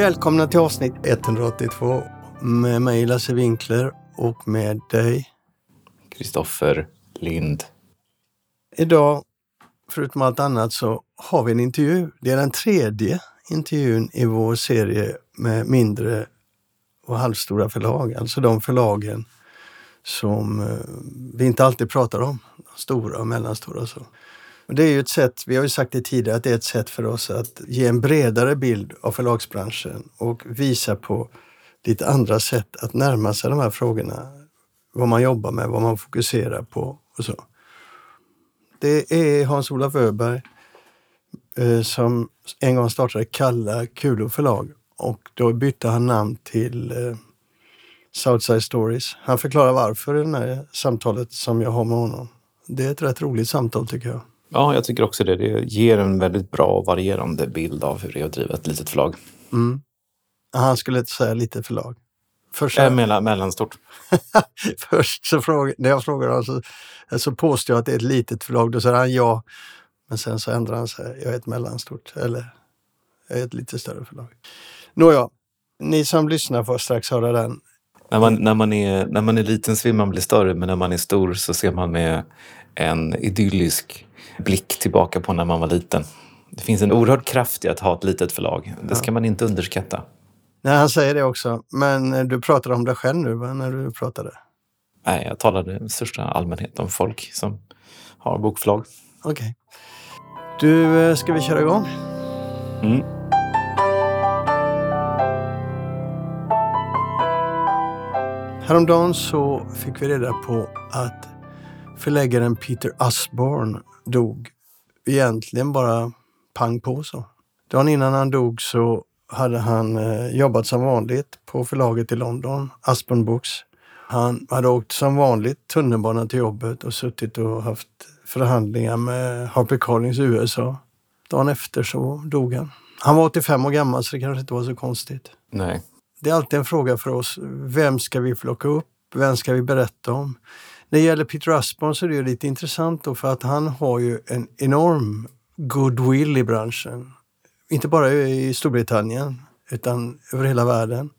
Välkomna till avsnitt 182 med mig Lasse Winkler och med dig Kristoffer Lind. Idag, förutom allt annat, så har vi en intervju. Det är den tredje intervjun i vår serie med mindre och halvstora förlag. Alltså de förlagen som eh, vi inte alltid pratar om. Stora och mellanstora. Så. Och det är ju ett sätt, vi har ju sagt det tidigare, att det är ett sätt för oss att ge en bredare bild av förlagsbranschen och visa på lite andra sätt att närma sig de här frågorna. Vad man jobbar med, vad man fokuserar på och så. Det är Hans-Olof Öberg eh, som en gång startade Kalla Kulor förlag och då bytte han namn till eh, Southside Stories. Han förklarar varför i det här samtalet som jag har med honom. Det är ett rätt roligt samtal tycker jag. Ja, jag tycker också det. Det ger en väldigt bra och varierande bild av hur det är att driva ett litet förlag. Mm. Han skulle inte säga litet förlag. Först, äh, mellan, mellanstort. Först så fråga, när jag frågar honom så, så påstår jag att det är ett litet förlag. Då säger han ja. Men sen så ändrar han sig. Jag är ett mellanstort. Eller jag är ett lite större förlag. Nåja, ni som lyssnar får strax höra den. När man, när, man är, när man är liten så vill man bli större men när man är stor så ser man med en idyllisk blick tillbaka på när man var liten. Det finns en oerhörd kraft i att ha ett litet förlag. Det ska man inte underskatta. Nej, han säger det också. Men eh, du pratade om dig själv nu va? när du pratade? Nej, jag talade i största allmänhet om folk som har bokförlag. Okej. Okay. Du, eh, ska vi köra igång? Mm. Häromdagen så fick vi reda på att förläggaren Peter Usborne dog. Egentligen bara pang på så. Dagen innan han dog så hade han eh, jobbat som vanligt på förlaget i London, Aspen Books. Han hade åkt som vanligt tunnelbana till jobbet och suttit och haft förhandlingar med Harper Collins i USA. Dagen efter så dog han. Han var 85 år gammal så det kanske inte var så konstigt. Nej. Det är alltid en fråga för oss. Vem ska vi plocka upp? Vem ska vi berätta om? När det gäller Peter Asborn så är det lite intressant då för att han har ju en enorm goodwill i branschen. Inte bara i Storbritannien utan över hela världen.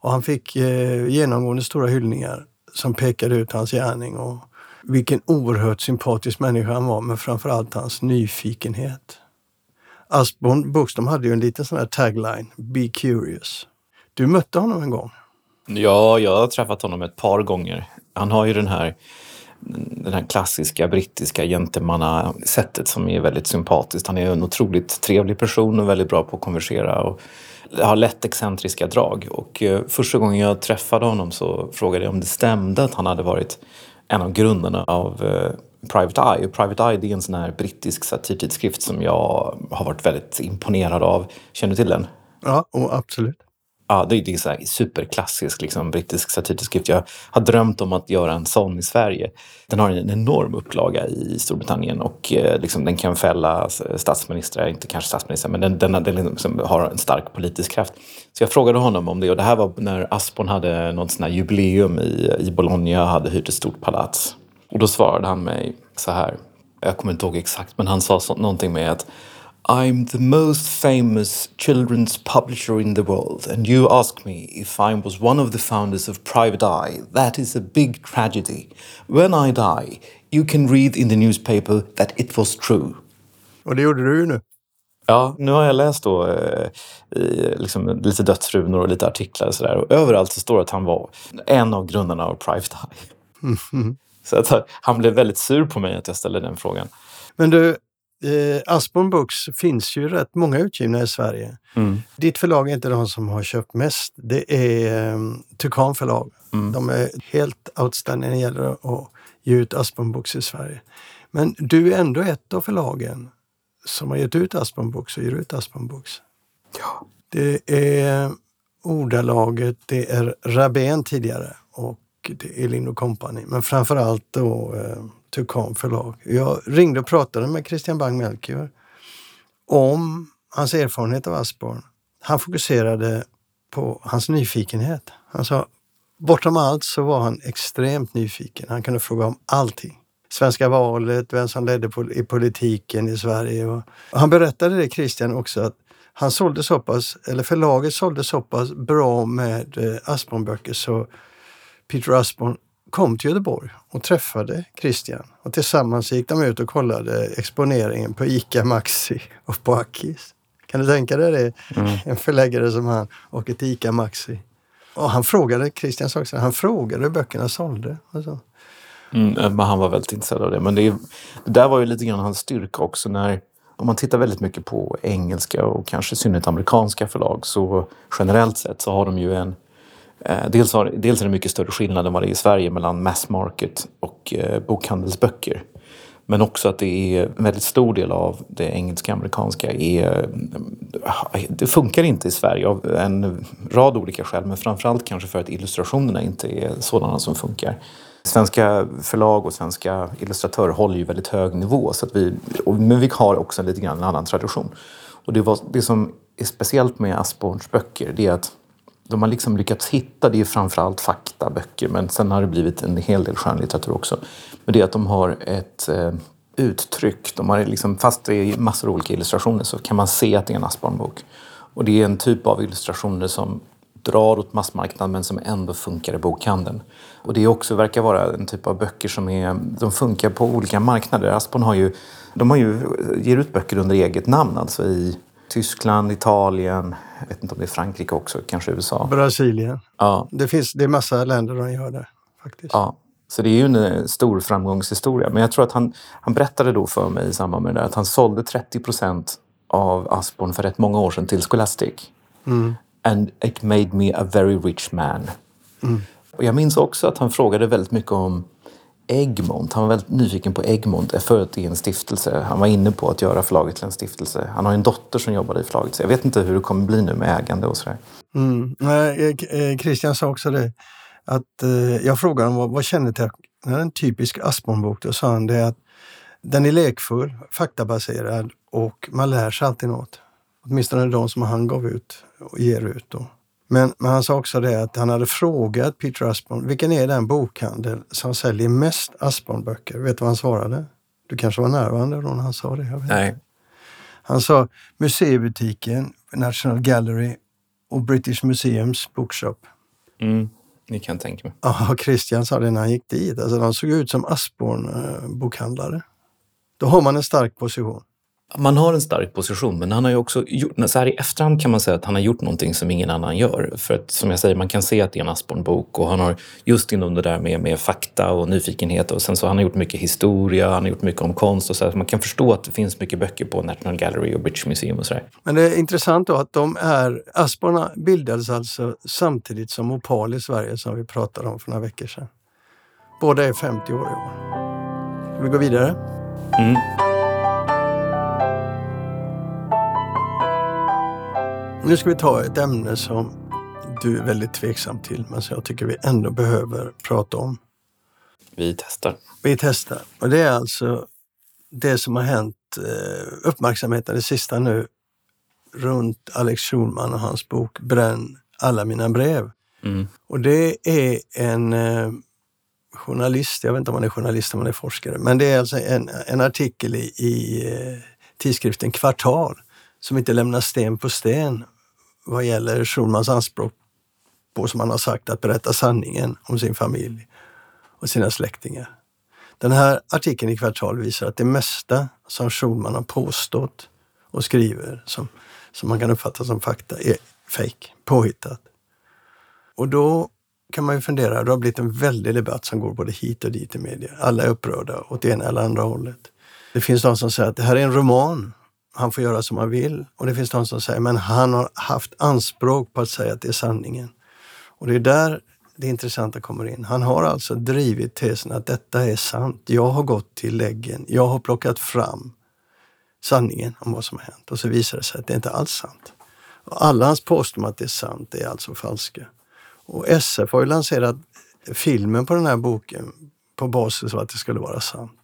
Och han fick eh, genomgående stora hyllningar som pekade ut hans gärning och vilken oerhört sympatisk människa han var, men framförallt hans nyfikenhet. Asborn Books hade ju en liten sån här tagline, Be curious. Du mötte honom en gång. Ja, jag har träffat honom ett par gånger. Han har ju den här, den här klassiska brittiska gentlemannasättet som är väldigt sympatiskt. Han är en otroligt trevlig person och väldigt bra på att konversera och har lätt excentriska drag. Och eh, första gången jag träffade honom så frågade jag om det stämde att han hade varit en av grundarna av eh, Private Eye. Private Eye det är en sån här brittisk satirtidskrift som jag har varit väldigt imponerad av. Känner du till den? Ja, oh, absolut. Ja, det, är så här superklassisk liksom, brittisk satirtidskrift. Jag har drömt om att göra en sån i Sverige. Den har en enorm upplaga i Storbritannien och eh, liksom, den kan fälla statsministrar, inte kanske statsministrar, men den, den, den liksom har en stark politisk kraft. Så jag frågade honom om det och det här var när Aspon hade något sån här jubileum i, i Bologna, hade hyrt ett stort palats. Och då svarade han mig så här, jag kommer inte ihåg exakt, men han sa så, någonting med att I'm the most famous children's publisher in the world, and you ask me if I was one of the founders of Private Eye. That is a big tragedy. When I die, you can read in the newspaper that it was true. Och det gjorde du ju nu. Ja, nu har jag läst då eh, liksom, lite dödsrunor och lite artiklar och sådär. Och överallt så står det att han var en av grundarna av Private Eye. Mm. Så att, han blev väldigt sur på mig att jag ställde den frågan. Men du, Eh, Asborn Books finns ju rätt många utgivna i Sverige. Mm. Ditt förlag är inte de som har köpt mest. Det är eh, Tukan förlag. Mm. De är helt outstanding när det gäller att ge ut Asborn Books i Sverige. Men du är ändå ett av förlagen som har gett ut Asborn Books och ger ut Asborn Books. Ja. Det är Ordalaget, det är Rabén tidigare och det är Lind Company. Men framförallt då eh, Tukan förlag. Jag ringde och pratade med Christian Bang-Melchior om hans erfarenhet av Asborn. Han fokuserade på hans nyfikenhet. Han sa, bortom allt så var han extremt nyfiken. Han kunde fråga om allting. Svenska valet, vem som ledde i politiken i Sverige. Och han berättade det, Christian, också att han sålde så pass, eller förlaget sålde så pass bra med eh, Aspborn-böcker så Peter Aspborn kom till Göteborg och träffade Christian. Och tillsammans gick de ut och kollade exponeringen på ICA Maxi och på Akis. Kan du tänka dig det? Mm. En förläggare som han och ett ICA Maxi. Och han frågade, Christian sa också, han frågade hur böckerna sålde. Och Mm, men han var väldigt intresserad av det. Men det, det, där var ju lite grann hans styrka också. när Om man tittar väldigt mycket på engelska och kanske i synnerhet amerikanska förlag så generellt sett så har de ju en eh, Eh, dels, har, dels är det mycket större skillnad än vad det är i Sverige mellan mass market och eh, bokhandelsböcker. Men också att det är en väldigt stor del av det engelska-amerikanska är... Eh, det funkar inte i Sverige av en rad olika skäl men framförallt kanske för att illustrationerna inte är sådana som funkar. Svenska förlag och svenska illustratörer håller ju väldigt hög nivå så att vi, men vi har också lite grann en annan tradition. Och det, var, det som är speciellt med Asborns böcker det är att de har liksom lyckats hitta, det är framförallt faktaböcker men sen har det blivit en hel del skönlitteratur också. Men det är att de har ett eh, uttryck, de har liksom, fast det är massor av olika illustrationer så kan man se att det är en Aspborn-bok. Och det är en typ av illustrationer som drar åt massmarknaden men som ändå funkar i bokhandeln. Och det också verkar vara en typ av böcker som är, de funkar på olika marknader. Aspon har ju, de har ju, ger ut böcker under eget namn, alltså i Tyskland, Italien, jag vet inte om det är Frankrike också, kanske USA. Brasilien. Ja. Det, finns, det är massa länder de gör det. Faktiskt. Ja. Så det är ju en eh, stor framgångshistoria. Men jag tror att han, han berättade då för mig i samband med det där att han sålde 30 procent av Aspon för rätt många år sedan till Scholastic. Mm. And it made me a very rich man. Mm. Och jag minns också att han frågade väldigt mycket om Egmont. Han var väldigt nyfiken på Egmont förut i en stiftelse. Han var inne på att göra förlaget till en stiftelse. Han har en dotter som jobbar i förlaget så jag vet inte hur det kommer bli nu med ägande och sådär. Mm. Eh, eh, Christian sa också det att eh, jag frågade honom vad, vad kännetecknar en typisk Aspornbok? Då sa han det att den är lekfull, faktabaserad och man lär sig alltid något. Åtminstone de som han gav ut och ger ut. Då. Men, men, han sa också det att han hade frågat Peter Aspborn, vilken är den bokhandel som säljer mest Aspborn-böcker? Vet du vad han svarade? Du kanske var närvarande då när han sa det? Nej. Han sa museibutiken, National Gallery och British Museums Bookshop. Mm, ni kan tänka mig. Ja, Christian sa det när han gick dit. Alltså, de såg ut som Aspborn-bokhandlare. Då har man en stark position. Man har en stark position, men han har ju också gjort, så här i efterhand kan man säga att han har gjort någonting som ingen annan gör. För att som jag säger, man kan se att det är en Aspborn-bok och han har just inom det där med, med fakta och nyfikenhet och sen så han har gjort mycket historia, han har gjort mycket om konst och så, här, så man kan förstå att det finns mycket böcker på National Gallery och British Museum och så där. Men det är intressant då att de är, Aspborn bildades alltså samtidigt som Opal i Sverige som vi pratade om för några veckor sedan. Båda är 50 år i år. Ska vi gå vidare? Mm. Nu ska vi ta ett ämne som du är väldigt tveksam till men som jag tycker vi ändå behöver prata om. Vi testar. Vi testar. Och det är alltså det som har hänt, eh, uppmärksamheten det sista nu runt Alex Schulman och hans bok Bränn alla mina brev. Mm. Och det är en eh, journalist, jag vet inte om han är journalist eller om han är forskare, men det är alltså en, en artikel i, i eh, tidskriften Kvartal som inte lämnar sten på sten vad gäller Schulmans anspråk på, som han har sagt, att berätta sanningen om sin familj och sina släktingar. Den här artikeln i Kvartal visar att det mesta som Schulman har påstått och skriver som, som man kan uppfatta som fakta är fejk, påhittat. Och då kan man ju fundera, det har blivit en väldig debatt som går både hit och dit i media. Alla är upprörda åt det ena eller andra hållet. Det finns de som säger att det här är en roman han får göra som han vill. Och det finns de som säger, men han har haft anspråk på att säga att det är sanningen. Och det är där det intressanta kommer in. Han har alltså drivit tesen att detta är sant. Jag har gått till läggen. Jag har plockat fram sanningen om vad som har hänt. Och så visar det sig att det inte alls är sant. Och alla hans påståenden att det är sant är alltså falska. Och SF har ju lanserat filmen på den här boken på basis av att det skulle vara sant.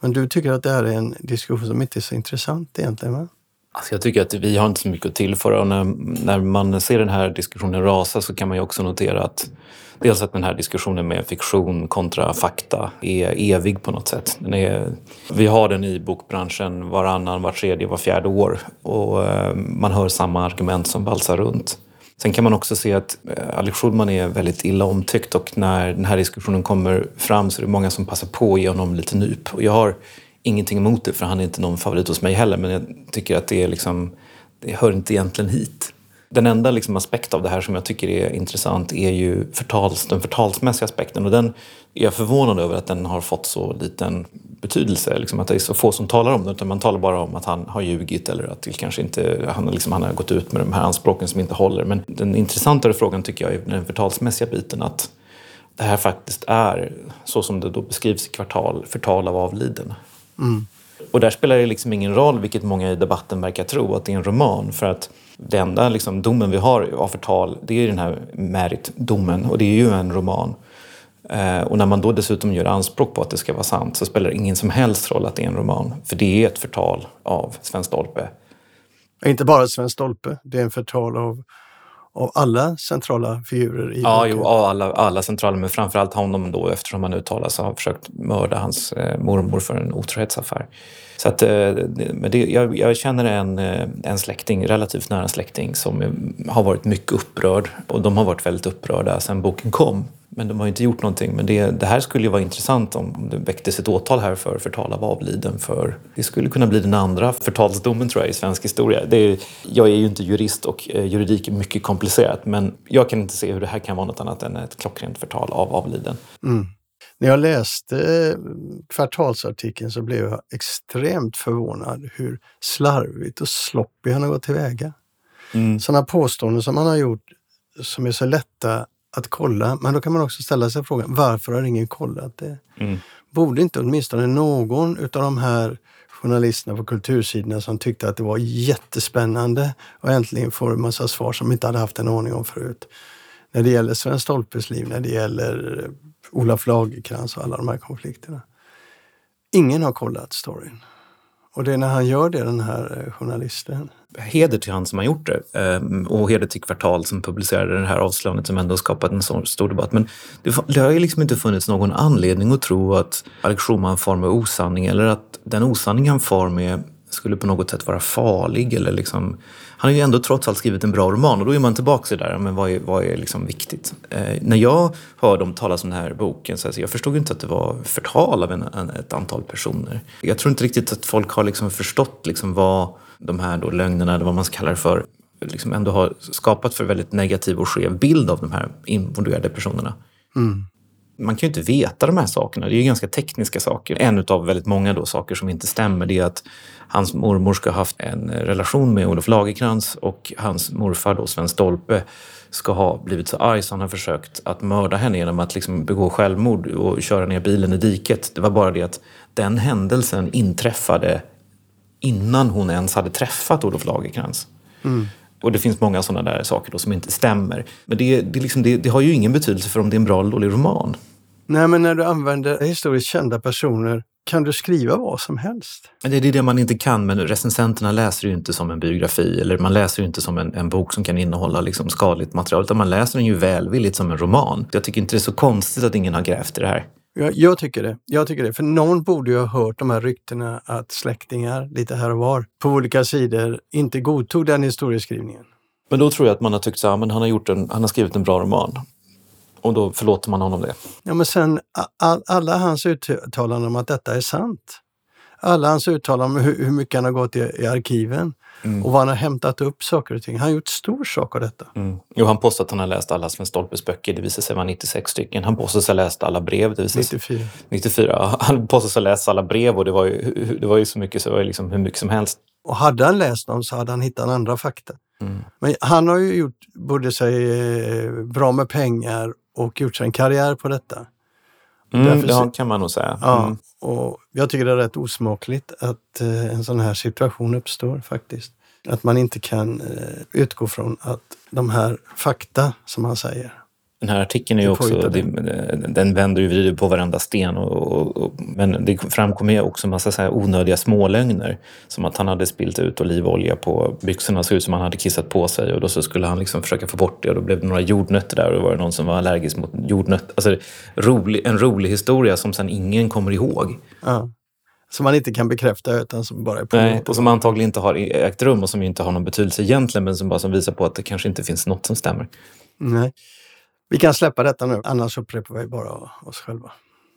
Men du tycker att det här är en diskussion som inte är så intressant egentligen? Va? Alltså jag tycker att vi har inte så mycket att tillföra och när, när man ser den här diskussionen rasa så kan man ju också notera att dels att den här diskussionen med fiktion kontra fakta är evig på något sätt. Den är, vi har den i bokbranschen varannan, var tredje, var fjärde år och eh, man hör samma argument som valsar runt. Sen kan man också se att eh, Alex Schulman är väldigt illa omtyckt och när den här diskussionen kommer fram så är det många som passar på att ge honom lite nyp. Och jag har ingenting emot det för han är inte någon favorit hos mig heller men jag tycker att det är liksom, det hör inte egentligen hit. Den enda liksom aspekt av det här som jag tycker är intressant är ju förtals, den förtalsmässiga aspekten och den är jag förvånad över att den har fått så liten betydelse. Liksom att det är så få som talar om det utan man talar bara om att han har ljugit eller att det kanske inte, han, liksom, han har gått ut med de här anspråken som inte håller. Men den intressantare frågan tycker jag är den förtalsmässiga biten att det här faktiskt är, så som det då beskrivs i kvartal, förtal av avliden. Mm. Och där spelar det liksom ingen roll, vilket många i debatten verkar tro, att det är en roman. För att den enda liksom, domen vi har av förtal, det är den här Merit-domen och det är ju en roman. Eh, och när man då dessutom gör anspråk på att det ska vara sant så spelar det ingen som helst roll att det är en roman. För det är ett förtal av Sven Stolpe. Inte bara Sven Stolpe, det är en förtal av av alla centrala figurer i Ja, jo, alla, alla centrala, men framförallt honom då eftersom han uttalar sig har försökt mörda hans eh, mormor för en otrohetsaffär. Så att, eh, men det, jag, jag, känner en, eh, en släkting, relativt nära släkting, som har varit mycket upprörd och de har varit väldigt upprörda sedan boken kom. Men de har inte gjort någonting. Men det, det här skulle ju vara intressant om det väcktes ett åtal här för förtal av avliden. För det skulle kunna bli den andra förtalsdomen tror jag i svensk historia. Det är, jag är ju inte jurist och eh, juridik är mycket komplicerat. Men jag kan inte se hur det här kan vara något annat än ett klockrent förtal av avliden. Mm. När jag läste eh, kvartalsartikeln så blev jag extremt förvånad hur slarvigt och sloppig han har gått tillväga. Mm. Sådana påståenden som han har gjort som är så lätta att kolla. Men då kan man också ställa sig frågan, varför har ingen kollat det? Mm. Borde inte åtminstone någon utav de här journalisterna på kultursidorna som tyckte att det var jättespännande och äntligen får en massa svar som inte hade haft en aning om förut. När det gäller Sven Stolpes liv, när det gäller Olof Lagercrantz och alla de här konflikterna. Ingen har kollat storyn. Och det är när han gör det, den här eh, journalisten. Heder till han som har gjort det eh, och heder till Kvartal som publicerade det här avslöjandet som ändå skapat en sån stor debatt. Men det, har ju liksom inte funnits någon anledning att tro att Alex Schulman far med osanning eller att den osanning han far med skulle på något sätt vara farlig eller liksom han har ju ändå trots allt skrivit en bra roman och då är man tillbaka där, men vad är, vad är liksom viktigt? Eh, när jag hörde om talas om den här boken så alltså, jag förstod inte att det var förtal av en, en, ett antal personer. Jag tror inte riktigt att folk har liksom förstått liksom vad de här då lögnerna, eller vad man ska kalla det för, liksom ändå har skapat för väldigt negativ och skev bild av de här involverade personerna. Mm man kan ju inte veta de här sakerna. Det är ju ganska tekniska saker. En av väldigt många då saker som inte stämmer det är att hans mormor ska ha haft en relation med Olof Lagerkrans och hans morfar då, Sven Stolpe, ska ha blivit så arg så han har försökt att mörda henne genom att liksom begå självmord och köra ner bilen i diket. Det var bara det att den händelsen inträffade innan hon ens hade träffat Olof Lagerkrans. Mm. Och det finns många sådana där saker då som inte stämmer. Men det, det, liksom, det, det har ju ingen betydelse för om det är en bra eller dålig roman. Nej, men när du använder historiskt kända personer kan du skriva vad som helst. Det är det man inte kan, men recensenterna läser ju inte som en biografi eller man läser ju inte som en, en bok som kan innehålla liksom skadligt material, utan man läser den ju välvilligt som en roman. Jag tycker inte det är så konstigt att ingen har grävt i det här. Ja, jag tycker det. Jag tycker det. För någon borde ju ha hört de här ryktena att släktingar lite här och var på olika sidor inte godtog den historieskrivningen. Men då tror jag att man har tyckt så här, men han har, gjort en, han har skrivit en bra roman. Och då förlåter man honom det. Ja, men sen all, alla hans uttalanden om att detta är sant. Alla hans uttalanden om hur, hur mycket han har gått i, i arkiven mm. och vad han har hämtat upp saker och ting. Han har gjort stor sak av detta. Mm. Jo, han påstår att han har läst alla Sven Stolpes böcker. Det visar sig vara 96 stycken. Han påstår sig ha läst alla brev. Det visar 94. 94. Han påstår sig ha läst alla brev och det var ju, det var ju så mycket så det var liksom hur mycket som helst. Och hade han läst dem så hade han hittat andra fakta. Mm. Men han har ju gjort både sig eh, bra med pengar och gjort sig en karriär på detta. Mm, det kan man nog säga. Mm. Ja, och jag tycker det är rätt osmakligt att eh, en sån här situation uppstår faktiskt. Att man inte kan eh, utgå från att de här fakta som han säger Den här artikeln är ju också, den vänder ju vidare på varenda sten. Och, och, och, men det framkommer ju också en massa så här onödiga smålögner. Som att han hade spilt ut olivolja på byxorna, såg ut som han hade kissat på sig. Och då så skulle han liksom försöka få bort det och då blev det några jordnötter där och då var det någon som var allergisk mot jordnötter. Alltså rolig, en rolig historia som sen ingen kommer ihåg. Ja. Som man inte kan bekräfta utan som bara är på Nej, och som antagligen inte har ägt rum och som inte har någon betydelse egentligen men som bara som visar på att det kanske inte finns något som stämmer. Nej. Vi kan släppa detta nu, annars upprepar vi bara oss själva.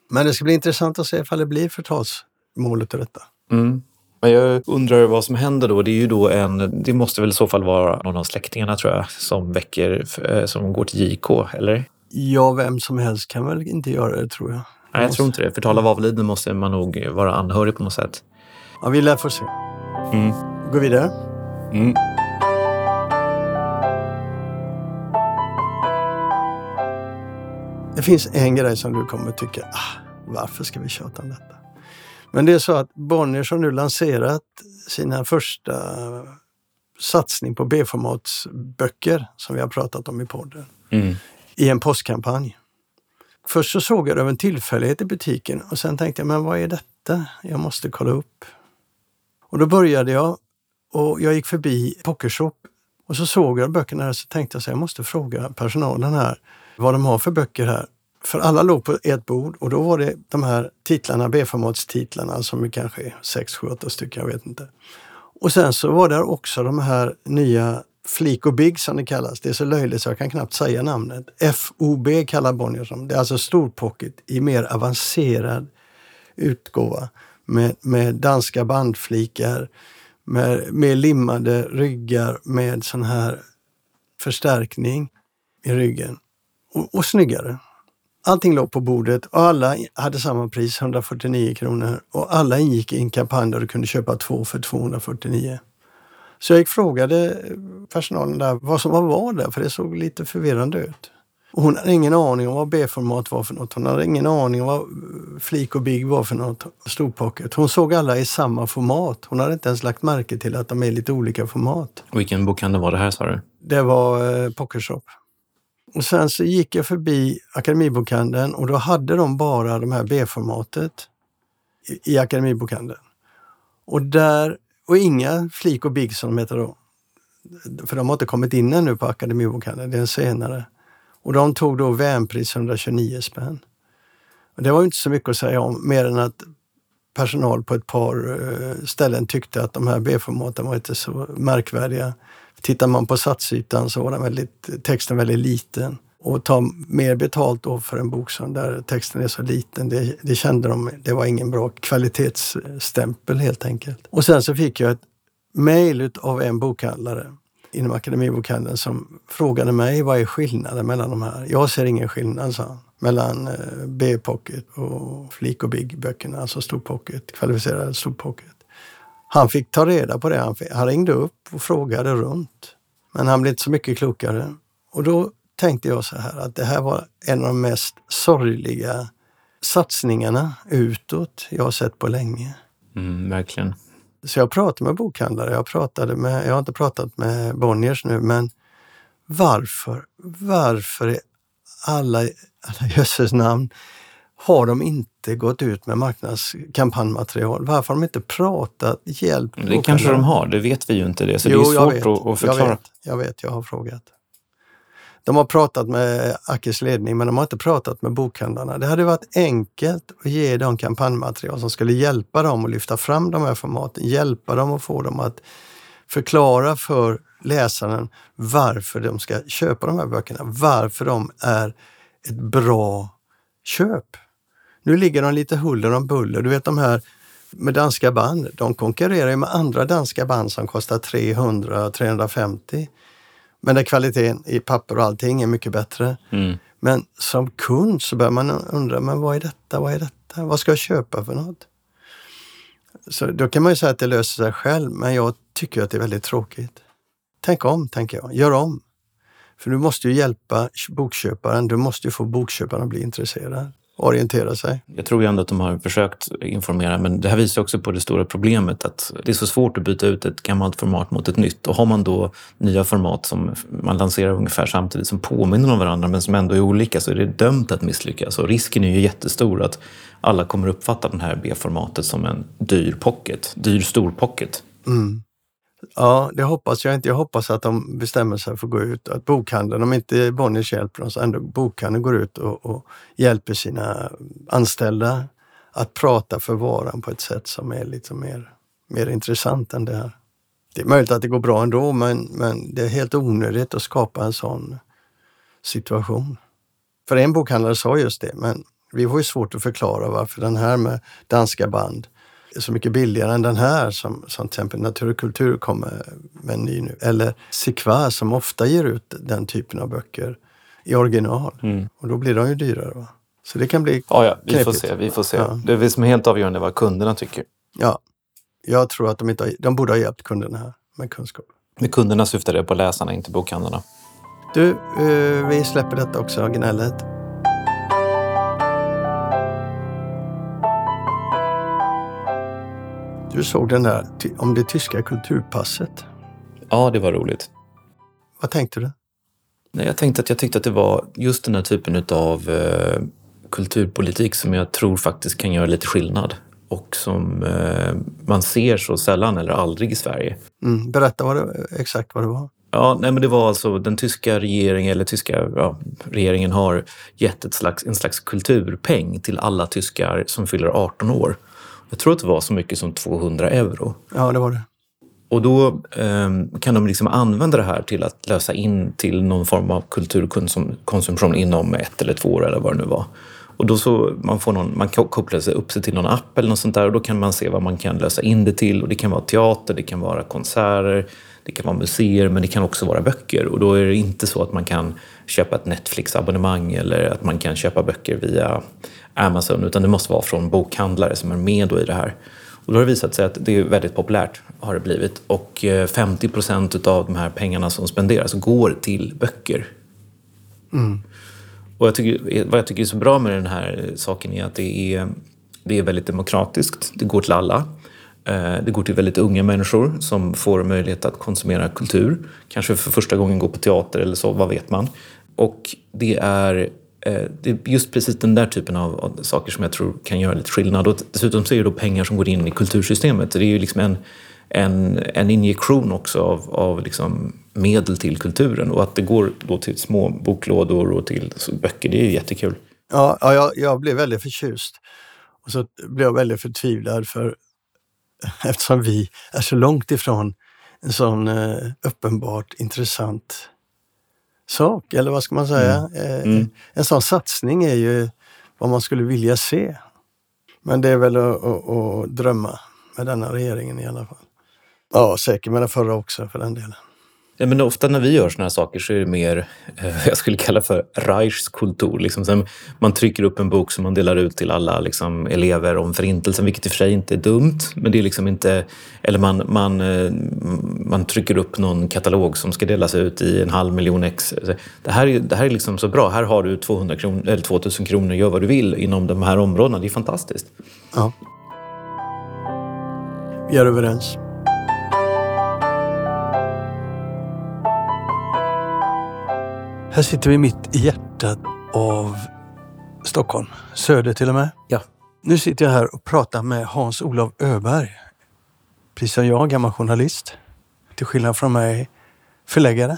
Men det ska bli intressant att se ifall det blir förtalsmålet i detta. Mm. Men jag undrar vad som händer då. Det är ju då en, det måste väl i så fall vara någon av släktingarna tror jag, som väcker, eh, som går till JK, eller? Ja, vem som helst kan väl inte göra det tror jag. Nej, jag tror inte det. Förtal av avliden måste man nog vara anhörig på något sätt. Ja, vi lär få se. Mm. Gå vidare. Mm. Det finns en grej som du kommer tycka, ah, varför ska vi tjata om detta? Men det är så att Bonniers har nu lanserat sina första satsning på B-formatsböcker som vi har pratat om i podden Mm. i en postkampanj. Först så såg jag det av en tillfällighet i butiken och sen tänkte jag, men vad är detta? Jag måste kolla upp. Och då började jag och jag gick förbi Pokershop och så såg jag böckerna här så tänkte jag så jag måste fråga personalen här vad de har för böcker här. För alla låg på ett bord och då var det de här titlarna, B-formatstitlarna som är kanske 6, 7, 8 stycken, jag vet inte. Och sen så var det också de här nya Flik och Big som det kallas. Det är så löjligt så jag kan knappt säga namnet. FOB kallar Bonnier som. Det är alltså storpocket i mer avancerad utgåva med, med danska bandflikar, med, med limmade ryggar med sån här förstärkning i ryggen. Och, och snyggare. Allting låg på bordet och alla hade samma pris, 149 kronor. Och alla ingick i en kampanj där du kunde köpa två för 249. Så jag gick frågade personalen där vad som var vad där, för det såg lite förvirrande ut. Och hon hade ingen aning om vad B-format var för något. Hon hade ingen aning om vad Flik och Big var för något. Storpocket. Hon såg alla i samma format. Hon hade inte ens lagt märke till att de är lite olika format. Och vilken bokhandel var det här sa du? Det var eh, Pokershop. Och sen så gick jag förbi Akademibokhandeln och då hade de bara de här B-formatet i, i Akademibokhandeln. Och där, och inga Flik och Big som de heter då. För de har inte kommit in ännu på Akademibokhandeln, det är senare. Och de tog då värnpris 129 spänn. Och det var inte så mycket att säga om, mer än att personal på ett par eh, ställen tyckte att de här B-formaten var inte så märkvärdiga. Tittar man på satsytan så var den väldigt, texten väldigt liten. Och ta mer betalt då för en bok som där texten är så liten, det, det kände de, det var ingen bra kvalitetsstämpel helt enkelt. Och sen så fick jag ett mejl av en bokhandlare inom Akademibokhandeln som frågade mig vad är skillnaden mellan de här? Jag ser ingen skillnad, sa han, mellan eh, B-pocket och Flik och Big-böckerna, alltså storpocket, kvalificerad storpocket. Han fick ta reda på det. Han, fick, han ringde upp och frågade runt. Men han blev inte så mycket klokare. Och då tänkte jag så här att det här var en av de mest sorgliga satsningarna utåt jag har sett på länge. Mm, verkligen. Så jag pratade med bokhandlare, jag, pratade med, jag har inte pratat med Bonniers nu, men varför, varför är alla, alla jösses namn har de inte gått ut med marknadskampanjmaterial? Varför har de inte pratat, hjälpt? Det kanske de har, det vet vi ju inte det. Så jo, det är svårt att, att förklara. Jag vet, jag vet, jag har frågat. De har pratat med Ackes ledning men de har inte pratat med bokhandlarna. Det hade varit enkelt att ge dem kampanjmaterial som skulle hjälpa dem att lyfta fram de här formaten, hjälpa dem att få dem att förklara för läsaren varför de ska köpa de här böckerna, varför de är ett bra köp. Nu ligger de lite huller om buller. Du vet de här med danska band, de konkurrerar med andra danska band som kostar 300-350. Men där kvaliteten i papper och allting är mycket bättre. Mm. Men som kund så börjar man undra, men vad är detta? Vad är detta? Vad ska jag köpa för något? Så då kan man ju säga att det löser sig själv, men jag tycker att det är väldigt tråkigt. Tänk om, tänker jag. Gör om. För du måste ju hjälpa bokköparen. Du måste ju få bokköparen att bli intresserad orientera sig. Jag tror ju ändå att de har försökt informera men det här visar också på det stora problemet att det är så svårt att byta ut ett gammalt format mot ett nytt. Och har man då nya format som man lanserar ungefär samtidigt som påminner om varandra men som ändå är olika så är det dömt att misslyckas. Och risken är ju jättestor att alla kommer uppfatta det här B-formatet som en dyr pocket, dyr stor pocket. Mm. Ja, det hoppas jag inte. Jag hoppas att de bestämmer sig för att gå ut. Att bokhandeln, om inte Bonniers hjälper dem, så ändå bokhandeln går ut och, och, hjälper sina anställda att prata för varan på ett sätt som är lite mer, mer intressant än det här. Det är möjligt att det går bra ändå, men, men det är helt onödigt att skapa en sån situation. För en bokhandlare sa just det, men vi har ju svårt att förklara varför den här med danska band så mycket billigare än den här som, som till exempel Natur och kultur kommer med en ny nu. Eller Sikva som ofta ger ut den typen av böcker i original. Mm. Och då blir de ju dyrare. Va? Så det kan bli ja, ja, vi knepigt. får se. Vi får se. Ja. Det som är helt avgörande vad kunderna tycker. Ja, jag tror att de, inte de borde ha hjälpt kunderna här med kunskap. Med kunderna syftar det på läsarna, inte bokhandlarna. Du, eh, vi släpper detta också, gnället. Du såg den där om det tyska kulturpasset. Ja, det var roligt. Vad tänkte du? Nej, jag tänkte att jag tyckte att det var just den här typen av eh, kulturpolitik som jag tror faktiskt kan göra lite skillnad och som eh, man ser så sällan eller aldrig i Sverige. Mm, berätta vad det, exakt vad det var. Ja, nej, men det var alltså den tyska regeringen, eller tyska ja, regeringen har gett ett slags, en slags kulturpeng till alla tyskar som fyller 18 år. Jag tror att det var så mycket som 200 euro. Ja, det var det. Och då eh, kan de liksom använda det här till att lösa in till någon form av kulturkonsumtion inom ett eller två år eller vad det nu var. Och då så man får någon, man kopplar sig upp sig till någon app eller något sånt där och då kan man se vad man kan lösa in det till. Och det kan vara teater, det kan vara konserter, det kan vara museer men det kan också vara böcker. Och då är det inte så att man kan köpa ett Netflix-abonnemang eller att man kan köpa böcker via Amazon utan det måste vara från bokhandlare som är med då i det här. Och då har det visat sig att det är väldigt populärt har det blivit och eh, 50 procent av de här pengarna som spenderas går till böcker. Mm. Och jag tycker, vad jag tycker är så bra med den här saken är att det är, det är väldigt demokratiskt. Det går till alla. Eh, det går till väldigt unga människor som får möjlighet att konsumera kultur. Kanske för första gången gå på teater eller så, vad vet man. Och det är eh, det är just precis den där typen av, av, saker som jag tror kan göra lite skillnad. Och dessutom så är det då pengar som går in i kultursystemet. Så det är ju liksom en, en, en injektion också av, av liksom medel till kulturen. Och att det går då till små boklådor och till böcker, det är jättekul. Ja, ja jag, jag blev väldigt förtjust. Och så blev jag väldigt förtvivlad för eftersom vi är så långt ifrån en sån eh, uppenbart intressant sak, eller vad ska man säga? Mm. Eh, mm. En sån satsning är ju vad man skulle vilja se. Men det är väl att, att, att drömma med denna regeringen i alla fall. Ja, säkert med den förra också för den delen. Ja, men ofta när vi gör såna här saker så är det mer, eh, jag skulle kalla för Reichskultur. Liksom, man trycker upp en bok som man delar ut till alla liksom, elever om förintelsen, vilket i och för sig inte är dumt. Men det är liksom inte, eller man, man, eh, man trycker upp någon katalog som ska delas ut i en halv miljon ex. Det här är, det här är liksom så bra. Här har du 200 kronor, eller 2000 kronor, gör vad du vill inom de här områdena. Det är fantastiskt. Ja. Vi är överens. Här sitter vi mitt i hjärtat av Stockholm, söder till och med. Ja. Nu sitter jag här och pratar med Hans-Olof Öberg. Precis som jag, gammal journalist. Till skillnad från mig, förläggare.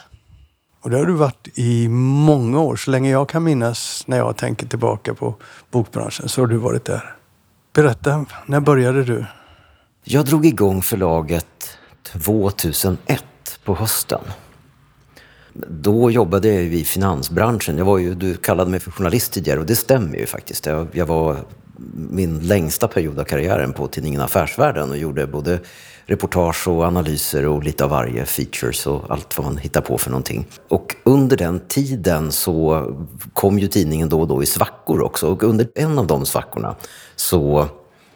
Och det har du varit i många år. Så länge jag kan minnas när jag tänker tillbaka på bokbranschen så har du varit där. Berätta, när började du? Jag drog igång förlaget 2001 på hösten. Då jobbade jag i finansbranschen. Jag var ju, du kallade mig för journalist tidigare och det stämmer ju faktiskt. Jag, jag var min längsta period av karriären på tidningen Affärsvärlden och gjorde både reportage och analyser och lite av varje, features och allt vad man hittar på för någonting. Och under den tiden så kom ju tidningen då och då i svackor också och under en av de svackorna så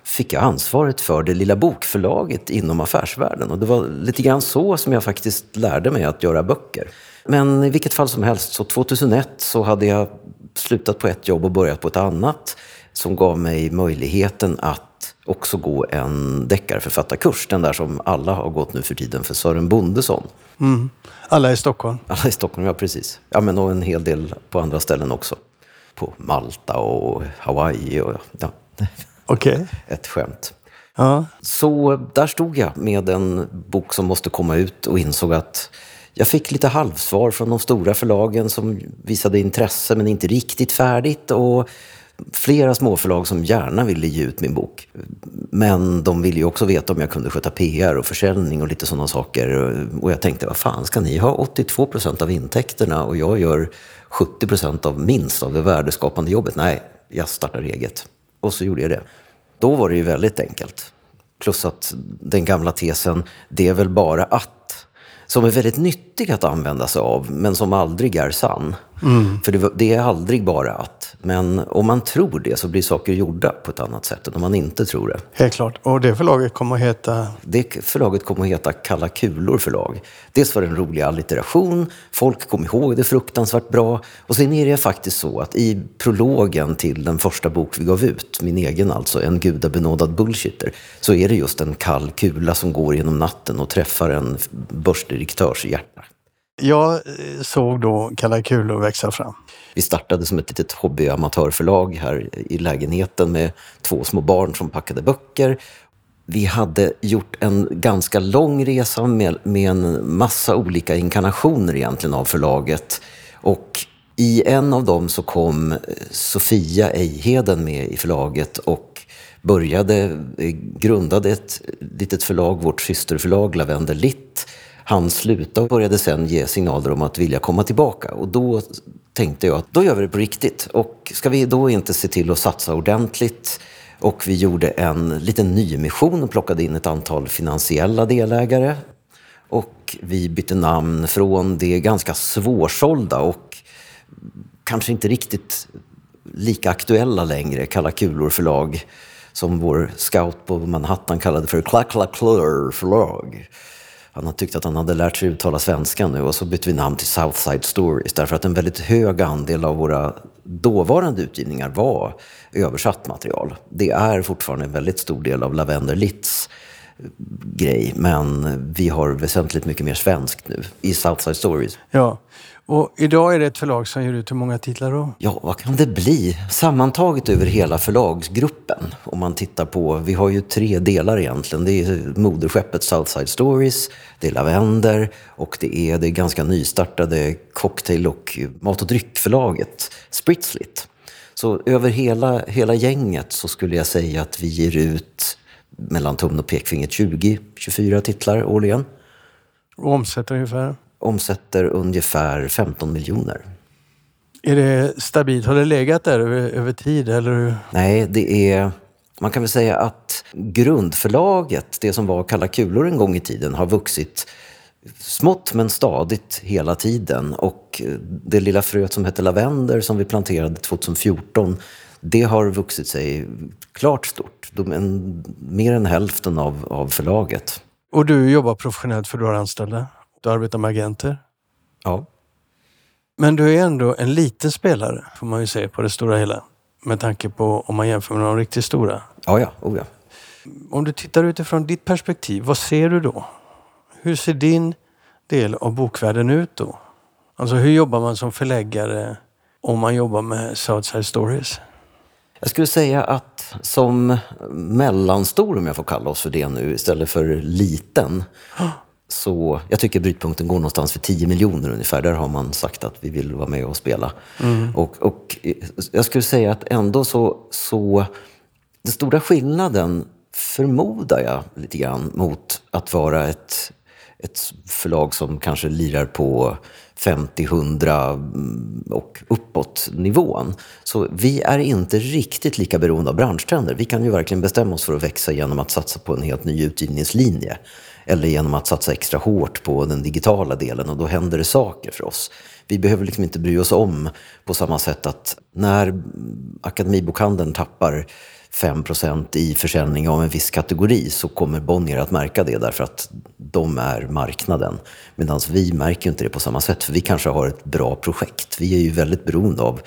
fick jag ansvaret för det lilla bokförlaget inom affärsvärlden. Och det var lite grann så som jag faktiskt lärde mig att göra böcker. Men i vilket fall som helst, så 2001 så hade jag slutat på ett jobb och börjat på ett annat. som gav mig möjligheten att också gå en deckarförfattarkurs. Den där som alla har gått nu för tiden för Sören Bondesson. Mm. Alla i Stockholm? Alla i Stockholm, ja precis. Ja, men och en hel del på andra ställen också. På Malta och Hawaii och ja. Okej. Okay. Ett skämt. Ja. Så där stod jag med en bok som måste komma ut och insåg att jag fick lite halvsvar från de stora förlagen som visade intresse men inte riktigt färdigt. Och flera småförlag som gärna ville ge ut min bok. Men de ville ju också veta om jag kunde sköta PR och försäljning och lite sådana saker. Och jag tänkte, vad fan, ska ni ha 82 procent av intäkterna och jag gör 70 procent av minst av det värdeskapande jobbet? Nej, jag startar eget. Och så gjorde jag det. Då var det ju väldigt enkelt. Plus att den gamla tesen, det är väl bara att som är väldigt nyttig att använda sig av, men som aldrig är sann. Mm. För det, det, är aldrig bara att. Men om man tror det så blir saker gjorda på ett annat sätt än om man inte tror det. Helt klart. Och det förlaget kommer att heta? Det förlaget kommer att heta Kalla kulor förlag. Dels var det en rolig allitteration, folk kom ihåg det fruktansvärt bra. Och sen är det faktiskt så att i prologen till den första bok vi gav ut, min egen alltså, En gudabenådad bullshitter, så är det just en kall kula som går genom natten och träffar en börsdirektörs hjärta. Jag eh, såg då Kalla kulor växa fram. Vi startade som ett litet hobbyamatörförlag här i lägenheten med två små barn som packade böcker. Vi hade gjort en ganska lång resa med, med en massa olika inkarnationer egentligen av förlaget. Och i en av dem så kom eh, Sofia Ejheden med i förlaget och började, eh, grundade ett litet förlag, vårt systerförlag Lavendel Litt han slutade och började sen ge signaler om att vilja komma tillbaka. Och då tänkte jag att då gör vi det på riktigt. Och ska vi då inte se till att satsa ordentligt? Och vi gjorde en liten nymission och plockade in ett antal finansiella delägare. Och vi bytte namn från det ganska svårsålda och kanske inte riktigt lika aktuella längre Kalla kulor förlag som vår scout på Manhattan kallade för Clacklacklur förlag. Han har tyckt att han hade lärt sig uttala svenska nu och så bytte vi namn till Southside Stories därför att en väldigt hög andel av våra dåvarande utgivningar var översatt material. Det är fortfarande en väldigt stor del av Lavender Litts eh, grej men vi har väsentligt mycket mer svenskt nu i Southside Stories. Ja, och idag är det ett förlag som ger ut hur många titlar då? Ja, vad kan det bli? Sammantaget över hela förlagsgruppen. Om man tittar på, vi har ju tre delar egentligen. Det är moderskeppet Southside Stories, det är Lavender och det är det ganska nystartade cocktail och mat och dryckförlaget Spritzlit. Så över hela, hela gänget så skulle jag säga att vi ger ut mellan tummen och pekfingret 20-24 titlar årligen. Och omsätter ungefär? Omsätter ungefär 15 miljoner. Är det stabilt? Har det legat där över, över tid? Eller? Nej, det är... Man kan väl säga att grundförlaget, det som var Kalla kulor en gång i tiden, har vuxit smått men stadigt hela tiden. Och det lilla fröet som hette lavender som vi planterade 2014, det har vuxit sig klart stort. En, mer än hälften av, av förlaget. Och du jobbar professionellt för du har anställda? Du arbetar med agenter. Ja. Men du är ändå en liten spelare, får man ju säga, på det stora hela. Med tanke på om man jämför med de riktigt stora. Ja, ja. Oh, ja. Om du tittar utifrån ditt perspektiv, vad ser du då? Hur ser din del av bokvärlden ut då? Alltså hur jobbar man som förläggare om man jobbar med Southside Stories? Jag skulle säga att som mellanstor, om jag får kalla oss för det nu, istället för liten, så jag tycker brytpunkten går någonstans för 10 miljoner ungefär. Där har man sagt att vi vill vara med och spela. Mm. Och, och jag skulle säga att ändå så, så... Den stora skillnaden förmodar jag lite grann mot att vara ett, ett förlag som kanske lirar på 50, 100 mm, och uppåt nivån. Så vi är inte riktigt lika beroende av branschtrender. Vi kan ju verkligen bestämma oss för att växa genom att satsa på en helt ny utgivningslinje eller genom att satsa extra hårt på den digitala delen och då händer det saker för oss. Vi behöver liksom inte bry oss om på samma sätt att när Akademibokhandeln tappar 5% i försäljning av en viss kategori så kommer Bonnier att märka det därför att de är marknaden. Medan vi märker inte det på samma sätt för vi kanske har ett bra projekt. Vi är ju väldigt beroende av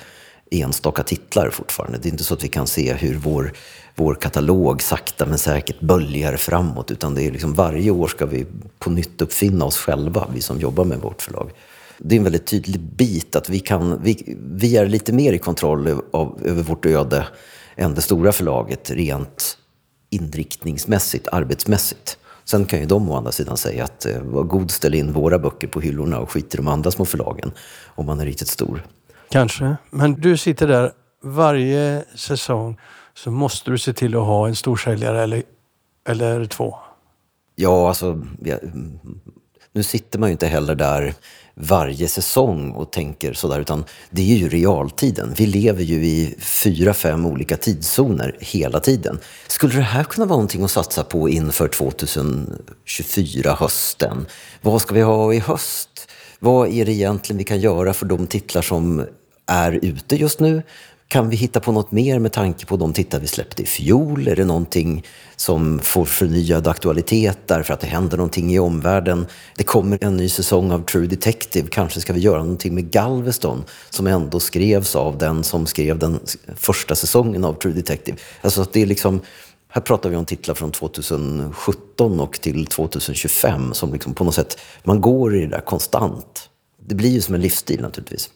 enstaka titlar fortfarande. Det är inte så att vi kan se hur vår, vår katalog sakta men säkert böljar framåt. Utan det är liksom varje år ska vi på nytt uppfinna oss själva, vi som jobbar med vårt förlag. Det är en väldigt tydlig bit att vi, kan, vi, vi är lite mer i kontroll av, över vårt öde än det stora förlaget rent inriktningsmässigt, arbetsmässigt. Sen kan ju de å andra sidan säga att eh, var god ställ in våra böcker på hyllorna och skit i de andra små förlagen om man är riktigt stor. Kanske. Men du sitter där varje säsong så måste du se till att ha en storsäljare eller, eller två. Ja, alltså... Ja, nu sitter man ju inte heller där varje säsong och tänker sådär, utan det är ju realtiden. Vi lever ju i fyra, fem olika tidszoner hela tiden. Skulle det här kunna vara någonting att satsa på inför 2024, hösten? Vad ska vi ha i höst? Vad är det egentligen vi kan göra för de titlar som är ute just nu? Kan vi hitta på något mer med tanke på de titlar vi släppte i fjol? Är det någonting som får förnyad aktualitet därför att det händer någonting i omvärlden? Det kommer en ny säsong av True Detective. Kanske ska vi göra någonting med Galveston som ändå skrevs av den som skrev den första säsongen av True Detective. Alltså att det är liksom... Här pratar vi om titlar från 2017 och till 2025 som liksom på något sätt, man går i det där konstant. Det blir ju som en livsstil naturligtvis.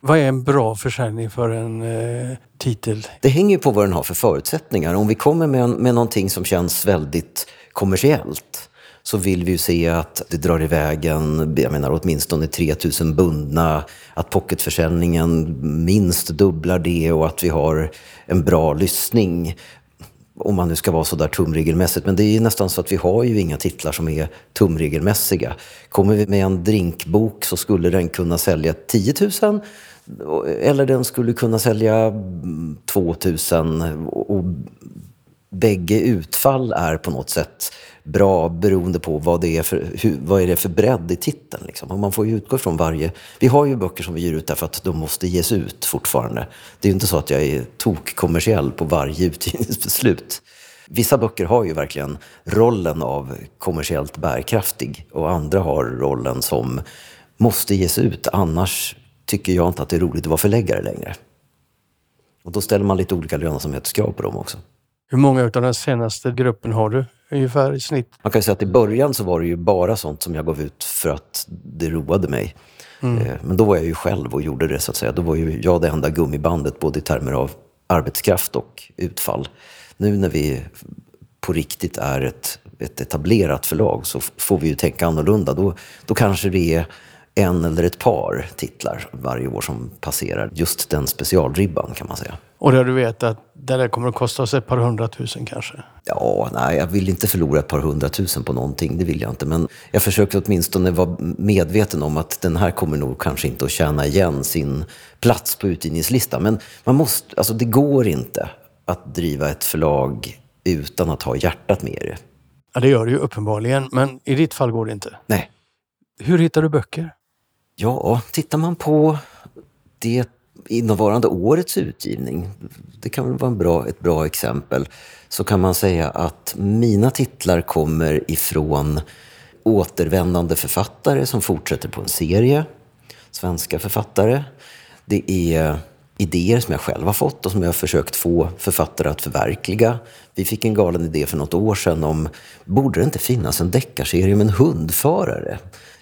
Vad är en bra försäljning för en eh, titel? Det hänger ju på vad den har för förutsättningar. Om vi kommer med, med någonting som känns väldigt kommersiellt så vill vi ju se att det drar iväg en, jag menar åtminstone 3000 bundna, att pocketförsäljningen minst dubblar det och att vi har en bra lyssning. Om man nu ska vara sådär tumregelmässigt. Men det är ju nästan så att vi har ju inga titlar som är tumregelmässiga. Kommer vi med en drinkbok så skulle den kunna sälja 10 000 eller den skulle kunna sälja 2000 och bägge utfall är på något sätt bra beroende på vad det är för, hur, vad är det för bredd i titeln. Liksom. Och man får ju utgå ifrån varje... Vi har ju böcker som vi ger ut därför att de måste ges ut fortfarande. Det är ju inte så att jag är tokkommersiell på varje utgivningsbeslut. Vissa böcker har ju verkligen rollen av kommersiellt bärkraftig och andra har rollen som måste ges ut, annars tycker jag inte att det är roligt att vara förläggare längre. Och då ställer man lite olika lönsamhetskrav på dem också. Hur många av den senaste gruppen har du ungefär i snitt? Man kan säga att i början så var det ju bara sånt som jag gav ut för att det roade mig. Mm. Eh, men då var jag ju själv och gjorde det så att säga. Då var ju jag det enda gummibandet både i termer av arbetskraft och utfall. Nu när vi på riktigt är ett, ett etablerat förlag så får vi ju tänka annorlunda. Då, då kanske det är en eller ett par titlar varje år som passerar just den specialribban kan man säga. Och där du vet att det där kommer att kosta oss ett par hundratusen kanske? Ja, nej, jag vill inte förlora ett par hundratusen på någonting, det vill jag inte. Men jag försöker åtminstone vara medveten om att den här kommer nog kanske inte att tjäna igen sin plats på utgivningslistan. Men man måste, alltså det går inte att driva ett förlag utan att ha hjärtat med det. Ja, det gör det ju uppenbarligen, men i ditt fall går det inte. Nej. Hur hittar du böcker? Ja, tittar man på det innevarande årets utgivning, det kan väl vara en bra, ett bra exempel, så kan man säga att mina titlar kommer ifrån återvändande författare som fortsätter på en serie, svenska författare. Det är idéer som jag själv har fått och som jag har försökt få författare att förverkliga. Vi fick en galen idé för något år sedan om, borde det inte finnas en deckarserie med en hundförare?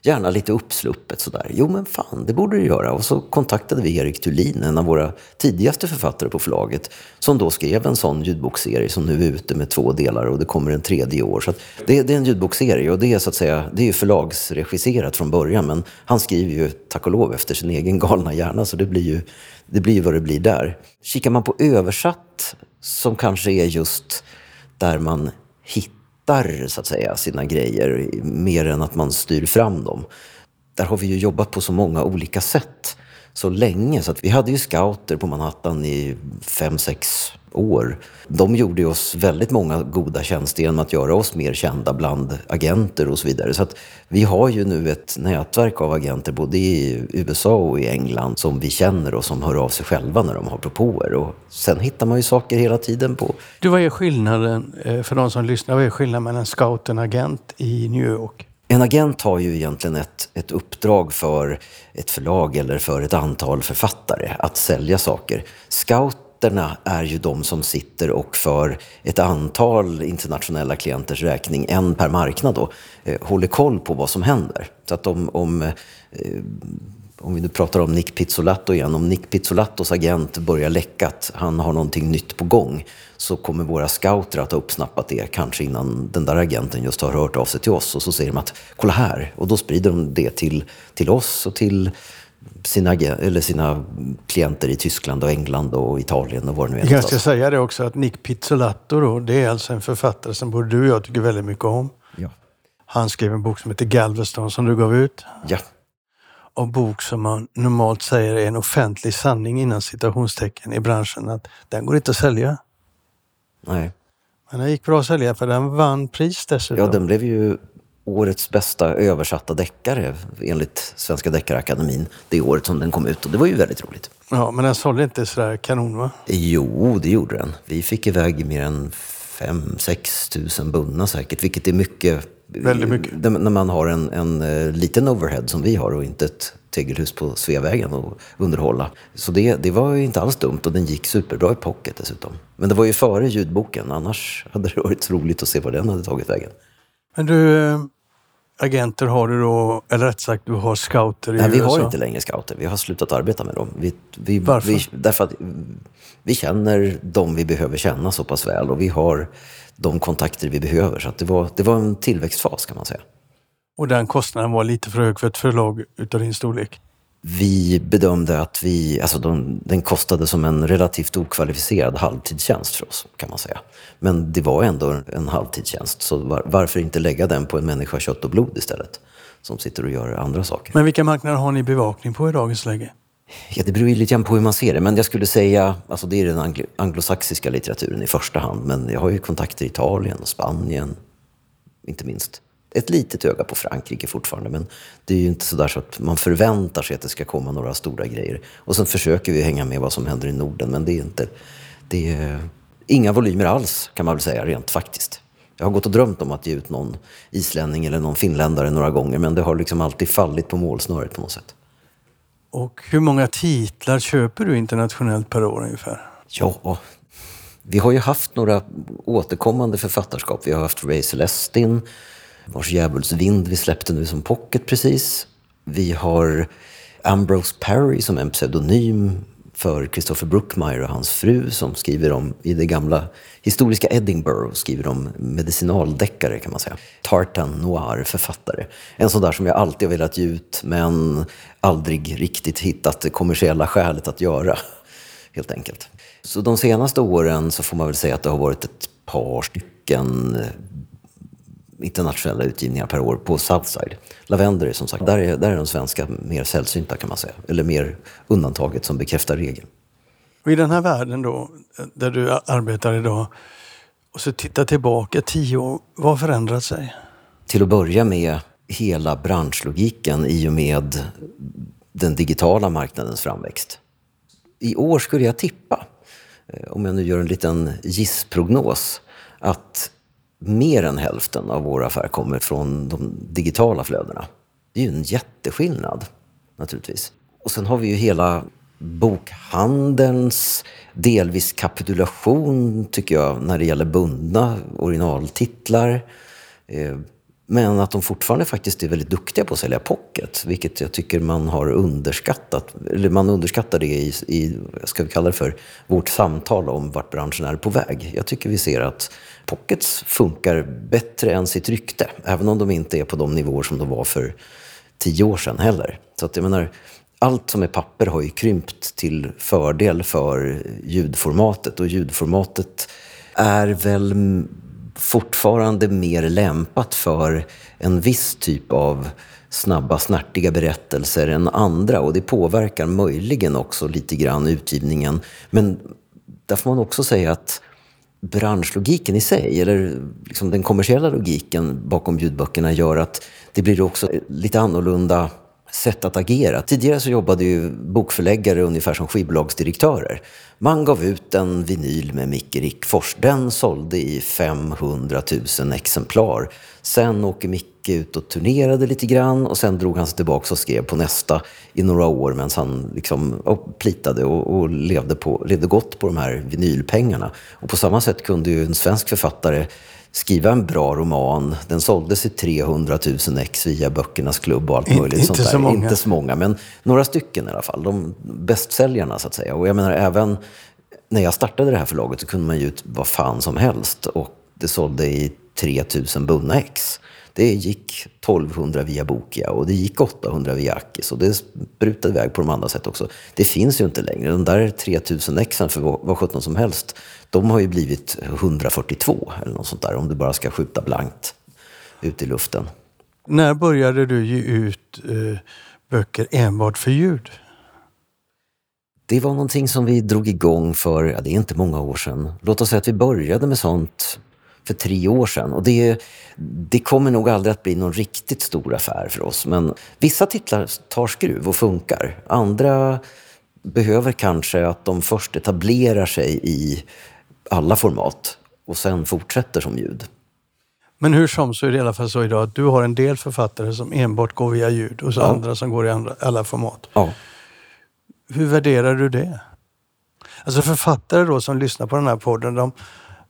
Gärna lite uppsluppet sådär. Jo men fan, det borde det göra. Och så kontaktade vi Erik Thulin, en av våra tidigaste författare på förlaget, som då skrev en sån ljudboksserie som nu är ute med två delar och det kommer en tredje år. Så det, det, är en ljudboksserie och det är så att säga, det är förlagsregisserat från början men han skriver ju tack och lov efter sin egen galna hjärna så det blir ju det blir vad det blir där. Kikar man på översatt som kanske är just där man hittar hittar så att säga, sina grejer mer än att man styr fram dem. Där har vi ju jobbat på så många olika sätt så länge. Så att vi hade ju scouter på Manhattan i fem, sex år. De gjorde oss väldigt många goda tjänster genom att göra oss mer kända bland agenter och så vidare. Så att vi har ju nu ett nätverk av agenter både i USA och i England som vi känner och som hör av sig själva när de har propåer. Och sen hittar man ju saker hela tiden på... Du, vad är skillnaden, eh, för de som lyssnar, vad är skillnaden mellan scout och agent i New York? En agent har ju egentligen ett, ett uppdrag för ett förlag eller för ett antal författare att sälja saker. Scouterna är ju de som sitter och för ett antal internationella klienters räkning, en per marknad då, eh, håller koll på vad som händer. Så att om, om eh, om vi nu pratar om Nick Pizzolatto igen, om Nick Pizzolattos agent börjar läcka att han har någonting nytt på gång så kommer våra scouter att ha uppsnappat det kanske innan den där agenten just har hört av sig till oss och så säger de att kolla här och då sprider de det till, till oss och till sina, eller sina klienter i Tyskland och England och Italien och vad det nu är. Jag ska säga det också att Nick Pizzolatto då, det är alltså en författare som både du och jag tycker väldigt mycket om. Ja. Han skrev en bok som heter Galveston som du gav ut. Ja och bok som man normalt säger är en offentlig sanning innan citationstecken i branschen, att den går inte att sälja. Nej. Men den gick bra att sälja för den vann pris dessutom. Ja, den blev ju årets bästa översatta deckare enligt Svenska Deckarakademin det året som den kom ut och det var ju väldigt roligt. Ja, men den sålde inte sådär kanon va? Jo, det gjorde den. Vi fick iväg mer än 5-6 tusen bundna säkert, vilket är mycket Väldigt mycket. När man har en, en uh, liten overhead som vi har och inte ett tegelhus på Sveavägen att underhålla. Så det, det var ju inte alls dumt och den gick superbra i pocket dessutom. Men det var ju före ljudboken, annars hade det varit roligt att se var den hade tagit vägen. Men du, eh, agenter har du då, eller rätt sagt du har scouter i Nej, vi USA? har inte längre scouter. Vi har slutat arbeta med dem. Vi, vi, Varför? Vi, därför att vi känner de vi behöver känna så pass väl och vi har de kontakter vi behöver. Så det, var, det var en tillväxtfas kan man säga. Och den kostnaden var lite för hög för ett förlag utav din storlek? Vi bedömde att vi, alltså de, den kostade som en relativt okvalificerad halvtidstjänst för oss, kan man säga. Men det var ändå en halvtidstjänst, så var, varför inte lägga den på en människa kött och blod istället? Som sitter och gör andra saker. Men vilka marknader har ni bevakning på i dagens läge? Ja, det beror ju lite grann på hur man ser det. Men jag skulle säga, alltså det är den anglo anglosaxiska litteraturen i första hand. Men jag har ju kontakter i Italien och Spanien, inte minst. Ett litet öga på Frankrike fortfarande, men det är ju inte sådär så att man förväntar sig att det ska komma några stora grejer. Och sen försöker vi hänga med vad som händer i Norden, men det är inte... Det är inga volymer alls, kan man väl säga, rent faktiskt. Jag har gått och drömt om att ge ut någon islänning eller någon finländare några gånger, men det har liksom alltid fallit på målsnöret på något sätt. Och hur många titlar köper du internationellt per år ungefär? Ja, vi har ju haft några återkommande författarskap. Vi har haft Ray Celestin, vars djävulsvind vi släppte nu som pocket precis. Vi har Ambrose Perry som en pseudonym för Christopher Brookmeyer och hans fru som skriver om, i det gamla historiska Edinburgh, skriver om medicinaldeckare kan man säga. Tartan Noir-författare. En sån där som jag alltid har velat ge ut men aldrig riktigt hittat det kommersiella skälet att göra. Helt enkelt. Så de senaste åren så får man väl säga att det har varit ett par stycken internationella utgivningar per år på Southside. Lavender som sagt, där är, där är de svenska mer sällsynta kan man säga. Eller mer undantaget som bekräftar regeln. Och I den här världen då, där du arbetar idag, och så titta tillbaka tio år, vad har förändrat sig? Till att börja med hela branschlogiken i och med den digitala marknadens framväxt. I år skulle jag tippa, eh, om jag nu gör en liten gissprognos, att mer än hälften av vår affär kommer från de digitala flödena. Det är ju en jätteskillnad naturligtvis. Och sen har vi ju hela bokhandelns delvis kapitulation, tycker jag, när det gäller bundna originaltitlar. Eh, men att de fortfarande faktiskt är väldigt duktiga på att sälja pocket, vilket jag tycker man har underskattat. Eller man underskattar det i, i ska vi kalla det för, vårt samtal om vart branschen är på väg. Jag tycker vi ser att pockets funkar bättre än sitt rykte, även om de inte är på de nivåer som de var för tio år sedan heller. Så att jag menar, allt som är papper har ju krympt till fördel för ljudformatet och ljudformatet är väl fortfarande mer lämpat för en viss typ av snabba, snärtiga berättelser än andra och det påverkar möjligen också lite grann utgivningen. Men där får man också säga att branschlogiken i sig, eller liksom den kommersiella logiken bakom ljudböckerna gör att det blir också lite annorlunda sätt att agera. Tidigare så jobbade ju bokförläggare ungefär som skivbolagsdirektörer. Man gav ut en vinyl med Micke Rickfors. Den sålde i 500 000 exemplar. Sen åker Micke ut och turnerade lite grann och sen drog han sig tillbaka och skrev på nästa i några år medan han liksom, och plitade och, och, levde, på, levde gott på de här vinylpengarna. Och på samma sätt kunde ju en svensk författare skriva en bra roman. Den såldes i 300 000 ex via Böckernas klubb och allt möjligt. inte sånt där. så många. Inte så många, men några stycken i alla fall. De bästsäljarna så att säga. Och jag menar även när jag startade det här förlaget så kunde man ge ut vad fan som helst. Och det sålde i 3000 bundna ex. Det gick 1200 via Bokia och det gick 800 via Akis och det sprutade iväg på de andra sätt också. Det finns ju inte längre. De där 3000 exen för vad sjutton som helst, de har ju blivit 142 eller något sånt där om du bara ska skjuta blankt ut i luften. När började du ge ut eh, böcker enbart för ljud? Det var någonting som vi drog igång för, ja, det är inte många år sedan. Låt oss säga att vi började med sånt för tre år sedan. Och det, det kommer nog aldrig att bli någon riktigt stor affär för oss. Men vissa titlar tar skruv och funkar. Andra behöver kanske att de först etablerar sig i alla format och sen fortsätter som ljud. Men hur som så är det i alla fall så idag att du har en del författare som enbart går via ljud och så Ja. andra som går i andra, alla format. Ja. Hur värderar du det? Alltså författare då som lyssnar på den här podden, de,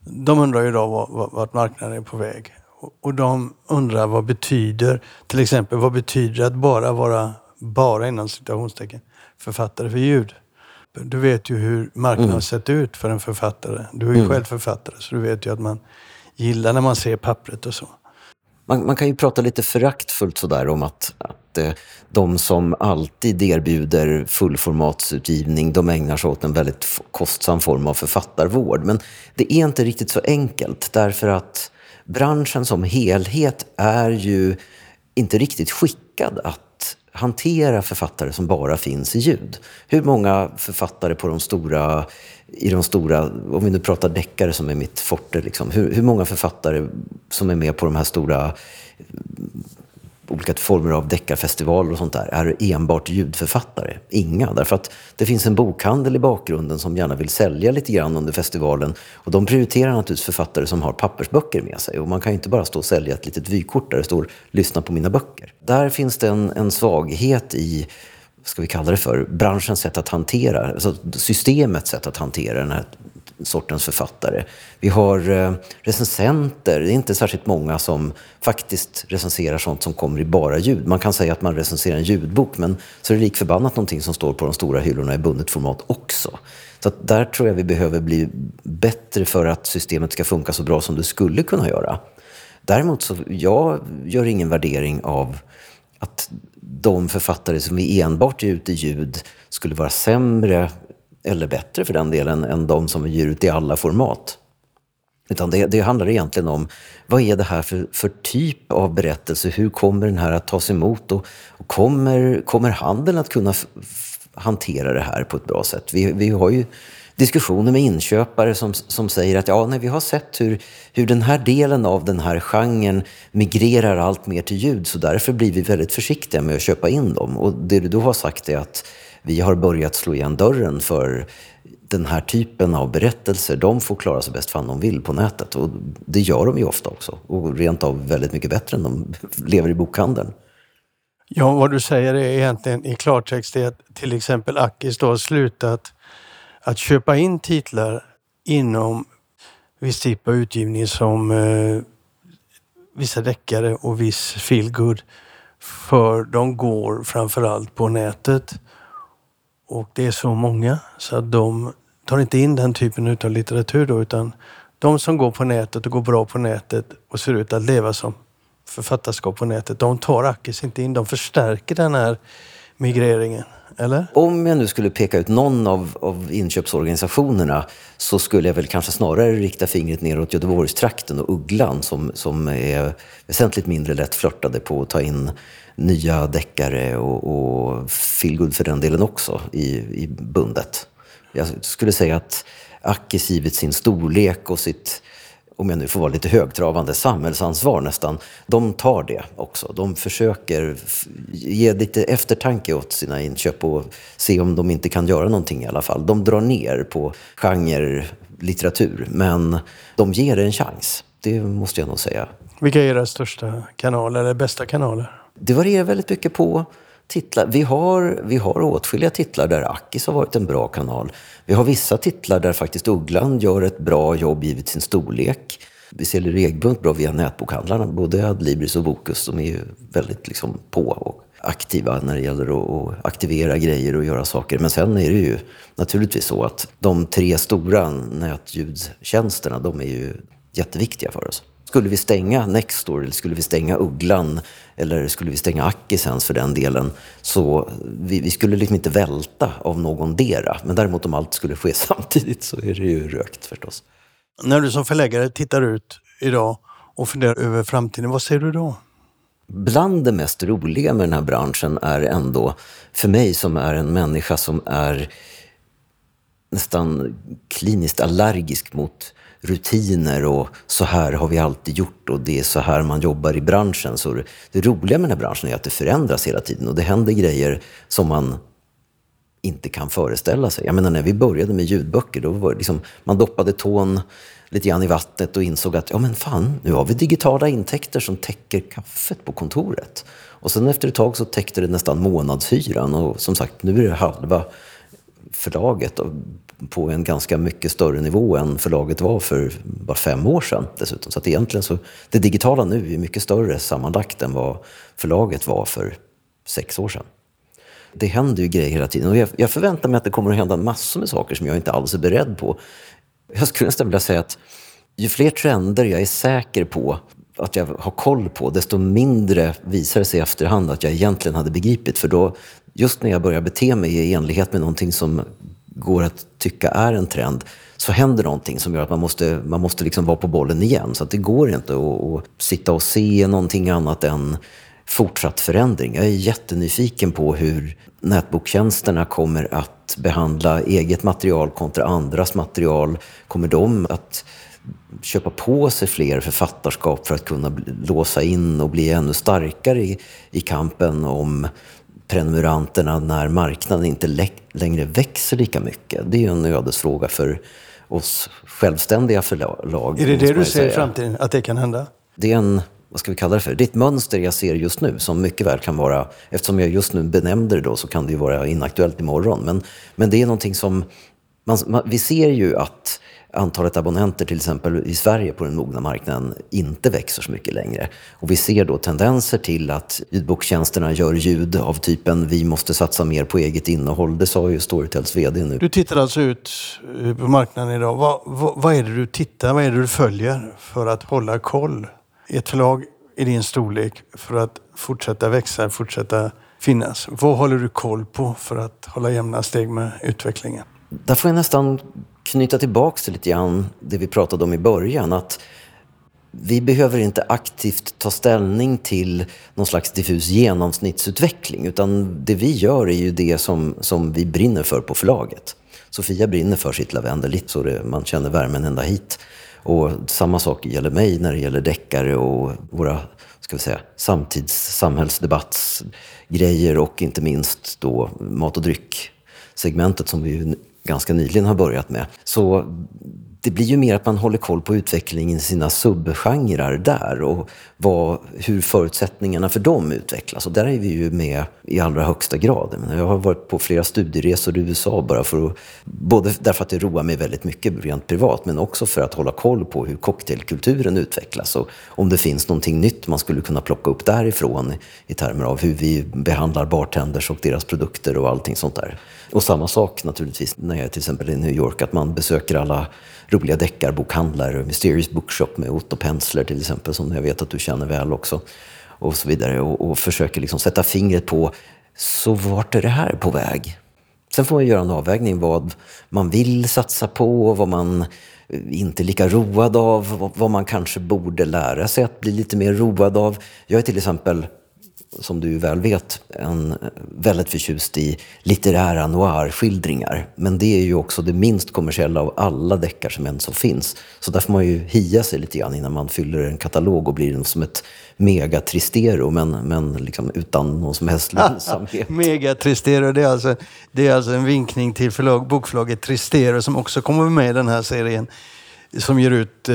de undrar ju vad- vart marknaden är på väg. Och- de undrar vad betyder, till exempel vad betyder att bara vara, bara inom citationstecken, författare för ljud? Du vet ju hur marknaden har sett ut för en författare. Du är ju själv författare så du vet ju att man gillar när man ser pappret och så. Man, man kan ju prata lite föraktfullt sådär om att, att eh, de som alltid erbjuder fullformatsutgivning, de ägnar sig åt en väldigt kostsam form av författarvård. Men det är inte riktigt så enkelt därför att branschen som helhet är ju inte riktigt skickad att hantera författare som bara finns i ljud. Hur många författare på de stora, i de stora, om vi nu pratar deckare som är mitt forte, liksom, hur, hur många författare som är med på de här stora olika former av deckarfestivaler och sånt där är enbart ljudförfattare. Inga, därför att det finns en bokhandel i bakgrunden som gärna vill sälja lite grann under festivalen. Och de prioriterar naturligtvis författare som har pappersböcker med sig. Och man kan ju inte bara stå och sälja ett litet vykort där det står “lyssna på mina böcker”. Där finns det en, en svaghet i vad ska vi kalla det för, branschens sätt att hantera, alltså systemets sätt att hantera den här sortens författare. Vi har eh, recensenter, det är inte särskilt många som faktiskt recenserar sånt som kommer i bara ljud. Man kan säga att man recenserar en ljudbok men så är det lik förbannat någonting som står på de stora hyllorna i bundet format också. Så att där tror jag vi behöver bli bättre för att systemet ska funka så bra som det skulle kunna göra. Däremot så, jag gör ingen värdering av att de författare som vi enbart ger ut i ljud skulle vara sämre eller bättre för den delen än de som vi ger ut i alla format. Utan det, det handlar egentligen om vad är det här för, för typ av berättelse? Hur kommer den här att tas emot? Och, och kommer, kommer handeln att kunna f, f, hantera det här på ett bra sätt? Vi, vi har ju diskussioner med inköpare som, som säger att ja, nej, vi har sett hur, hur den här delen av den här genren migrerar allt mer till ljud så därför blir vi väldigt försiktiga med att köpa in dem. Och det du då har sagt är att vi har börjat slå igen dörren för den här typen av berättelser, de får klara sig bäst fan de vill på nätet. Och det gör de ju ofta också. Och rent av väldigt mycket bättre än de lever i bokhandeln. Ja, vad du säger är egentligen i klartext är att till exempel Akis då har slutat att köpa in titlar inom viss typ av utgivning som eh, vissa deckare och viss feelgood. För de går framförallt på nätet. Och det är så många så att de tar inte in den typen av litteratur då utan de som går på nätet och går bra på nätet och ser ut att leva som författarskap på nätet, de tar Ackis inte in. De förstärker den här migreringen. Eller? Om jag nu skulle peka ut någon av, av inköpsorganisationerna så skulle jag väl kanske snarare rikta fingret neråt Göteborgstrakten och Ugglan som, som är väsentligt mindre lätt flörtade på att ta in nya deckare och, och feelgood för den delen också i, i bundet. Jag skulle säga att Akis givet sin storlek och sitt om jag nu får vara lite högtravande, samhällsansvar nästan. De tar det också. De försöker ge lite eftertanke åt sina inköp och se om de inte kan göra någonting i alla fall. De drar ner på genre litteratur, men de ger det en chans. Det måste jag nog säga. Vilka är era största kanaler, eller bästa kanaler? Det varierar väldigt mycket på titlar. Vi har, vi har åtskilliga titlar där Akis har varit en bra kanal. Vi har vissa titlar där faktiskt Ugglan gör ett bra jobb givet sin storlek. Vi säljer regelbundet bra via nätbokhandlarna, både Adlibris och Bokus. De är ju väldigt liksom på och aktiva när det gäller att aktivera grejer och göra saker. Men sen är det ju naturligtvis så att de tre stora nätljudstjänsterna, de är ju jätteviktiga för oss. Skulle vi stänga Nextdoor eller skulle vi stänga Ugglan eller skulle vi stänga Akisens för den delen så vi, vi skulle liksom inte välta av någon dera. Men däremot om allt skulle ske samtidigt så är det ju rökt förstås. När du som förläggare tittar ut idag och funderar över framtiden, vad ser du då? Bland det mest roliga med den här branschen är ändå, för mig som är en människa som är nästan kliniskt allergisk mot rutiner och så här har vi alltid gjort och det är så här man jobbar i branschen. Så det roliga med den här branschen är att det förändras hela tiden och det händer grejer som man inte kan föreställa sig. Jag menar när vi började med ljudböcker, då var det liksom, man doppade tån lite grann i vattnet och insåg att ja men fan, nu har vi digitala intäkter som täcker kaffet på kontoret. Och sen efter ett tag så täckte det nästan månadshyran och som sagt, nu är det halva förlaget på en ganska mycket större nivå än förlaget var för bara fem år sedan dessutom. Så att egentligen så, det digitala nu är mycket större sammanlagt än vad förlaget var för sex år sedan. Det händer ju grejer hela tiden och jag, jag förväntar mig att det kommer att hända massor med saker som jag inte alls är beredd på. Jag skulle nästan vilja säga att ju fler trender jag är säker på att jag har koll på, desto mindre visar det sig i efterhand att jag egentligen hade begripit. För då, just när jag börjar bete mig i enlighet med någonting som går att tycka är en trend, så händer någonting som gör att man måste, man måste liksom vara på bollen igen. Så att det går inte att, att sitta och se någonting annat än fortsatt förändring. Jag är jättenyfiken på hur nätboktjänsterna kommer att behandla eget material kontra andras material. Kommer de att köpa på sig fler författarskap för att kunna låsa in och bli ännu starkare i, i kampen om prenumeranterna när marknaden inte längre växer lika mycket? Det är ju en ödesfråga för oss självständiga förlag. Är det det du ser i framtiden, att det kan hända? Det är en, vad ska vi kalla det för? Det är ett mönster jag ser just nu som mycket väl kan vara, eftersom jag just nu benämnde det då så kan det ju vara inaktuellt imorgon. Men, men det är någonting som, man, man, vi ser ju att antalet abonnenter till exempel i Sverige på den mogna marknaden inte växer så mycket längre. Och vi ser då tendenser till att ljudbokstjänsterna gör ljud av typen vi måste satsa mer på eget innehåll. Det sa ju Storytels VD nu. Du tittar alltså ut eh, på marknaden idag. Vad, vad, vad är det du tittar, vad är det du följer för att hålla koll i ett förlag i din storlek för att fortsätta växa, fortsätta finnas? Vad håller du koll på för att hålla jämna steg med utvecklingen? Där får jag nästan knyta tillbaks till lite grann det vi pratade om i början. Att vi behöver inte aktivt ta ställning till någon slags diffus genomsnittsutveckling. Utan det vi gör är ju det som, som vi brinner för på förlaget. Sofia brinner för sitt lavendellitt så det, man känner värmen ända hit. Och samma sak gäller mig när det gäller deckare och våra ska vi säga, samtids samhällsdebattsgrejer och inte minst då mat och dryck-segmentet som vi ganska nyligen har börjat med. Så det blir ju mer att man håller koll på utvecklingen i sina subgenrer där och vad, hur förutsättningarna för dem utvecklas. Och där är vi ju med i allra högsta grad. Jag har varit på flera studieresor i USA bara för att, både därför att det roar mig väldigt mycket rent privat, men också för att hålla koll på hur cocktailkulturen utvecklas och om det finns någonting nytt man skulle kunna plocka upp därifrån i termer av hur vi behandlar bartenders och deras produkter och allting sånt där. Och samma sak naturligtvis när jag är till exempel i New York, att man besöker alla roliga deckarbokhandlare, Mysterious Bookshop med Otto Pensler till exempel, som jag vet att du känner väl också. Och så vidare. Och, och försöker liksom sätta fingret på, så vart är det här på väg? Sen får man göra en avvägning vad man vill satsa på, vad man eh, inte är lika road av, vad man kanske borde lära sig att bli lite mer road av. Jag är till exempel som du väl vet, en väldigt förtjust i litterära noir-skildringar. Men det är ju också det minst kommersiella av alla deckar som än så finns. Så där får man ju hia sig lite grann innan man fyller en katalog och blir som ett megatristero, men, men liksom utan någon som helst lönsamhet. megatristero, det är, alltså, det är alltså en vinkning till förlag, bokförlaget Tristero som också kommer med i den här serien. Som ger ut eh,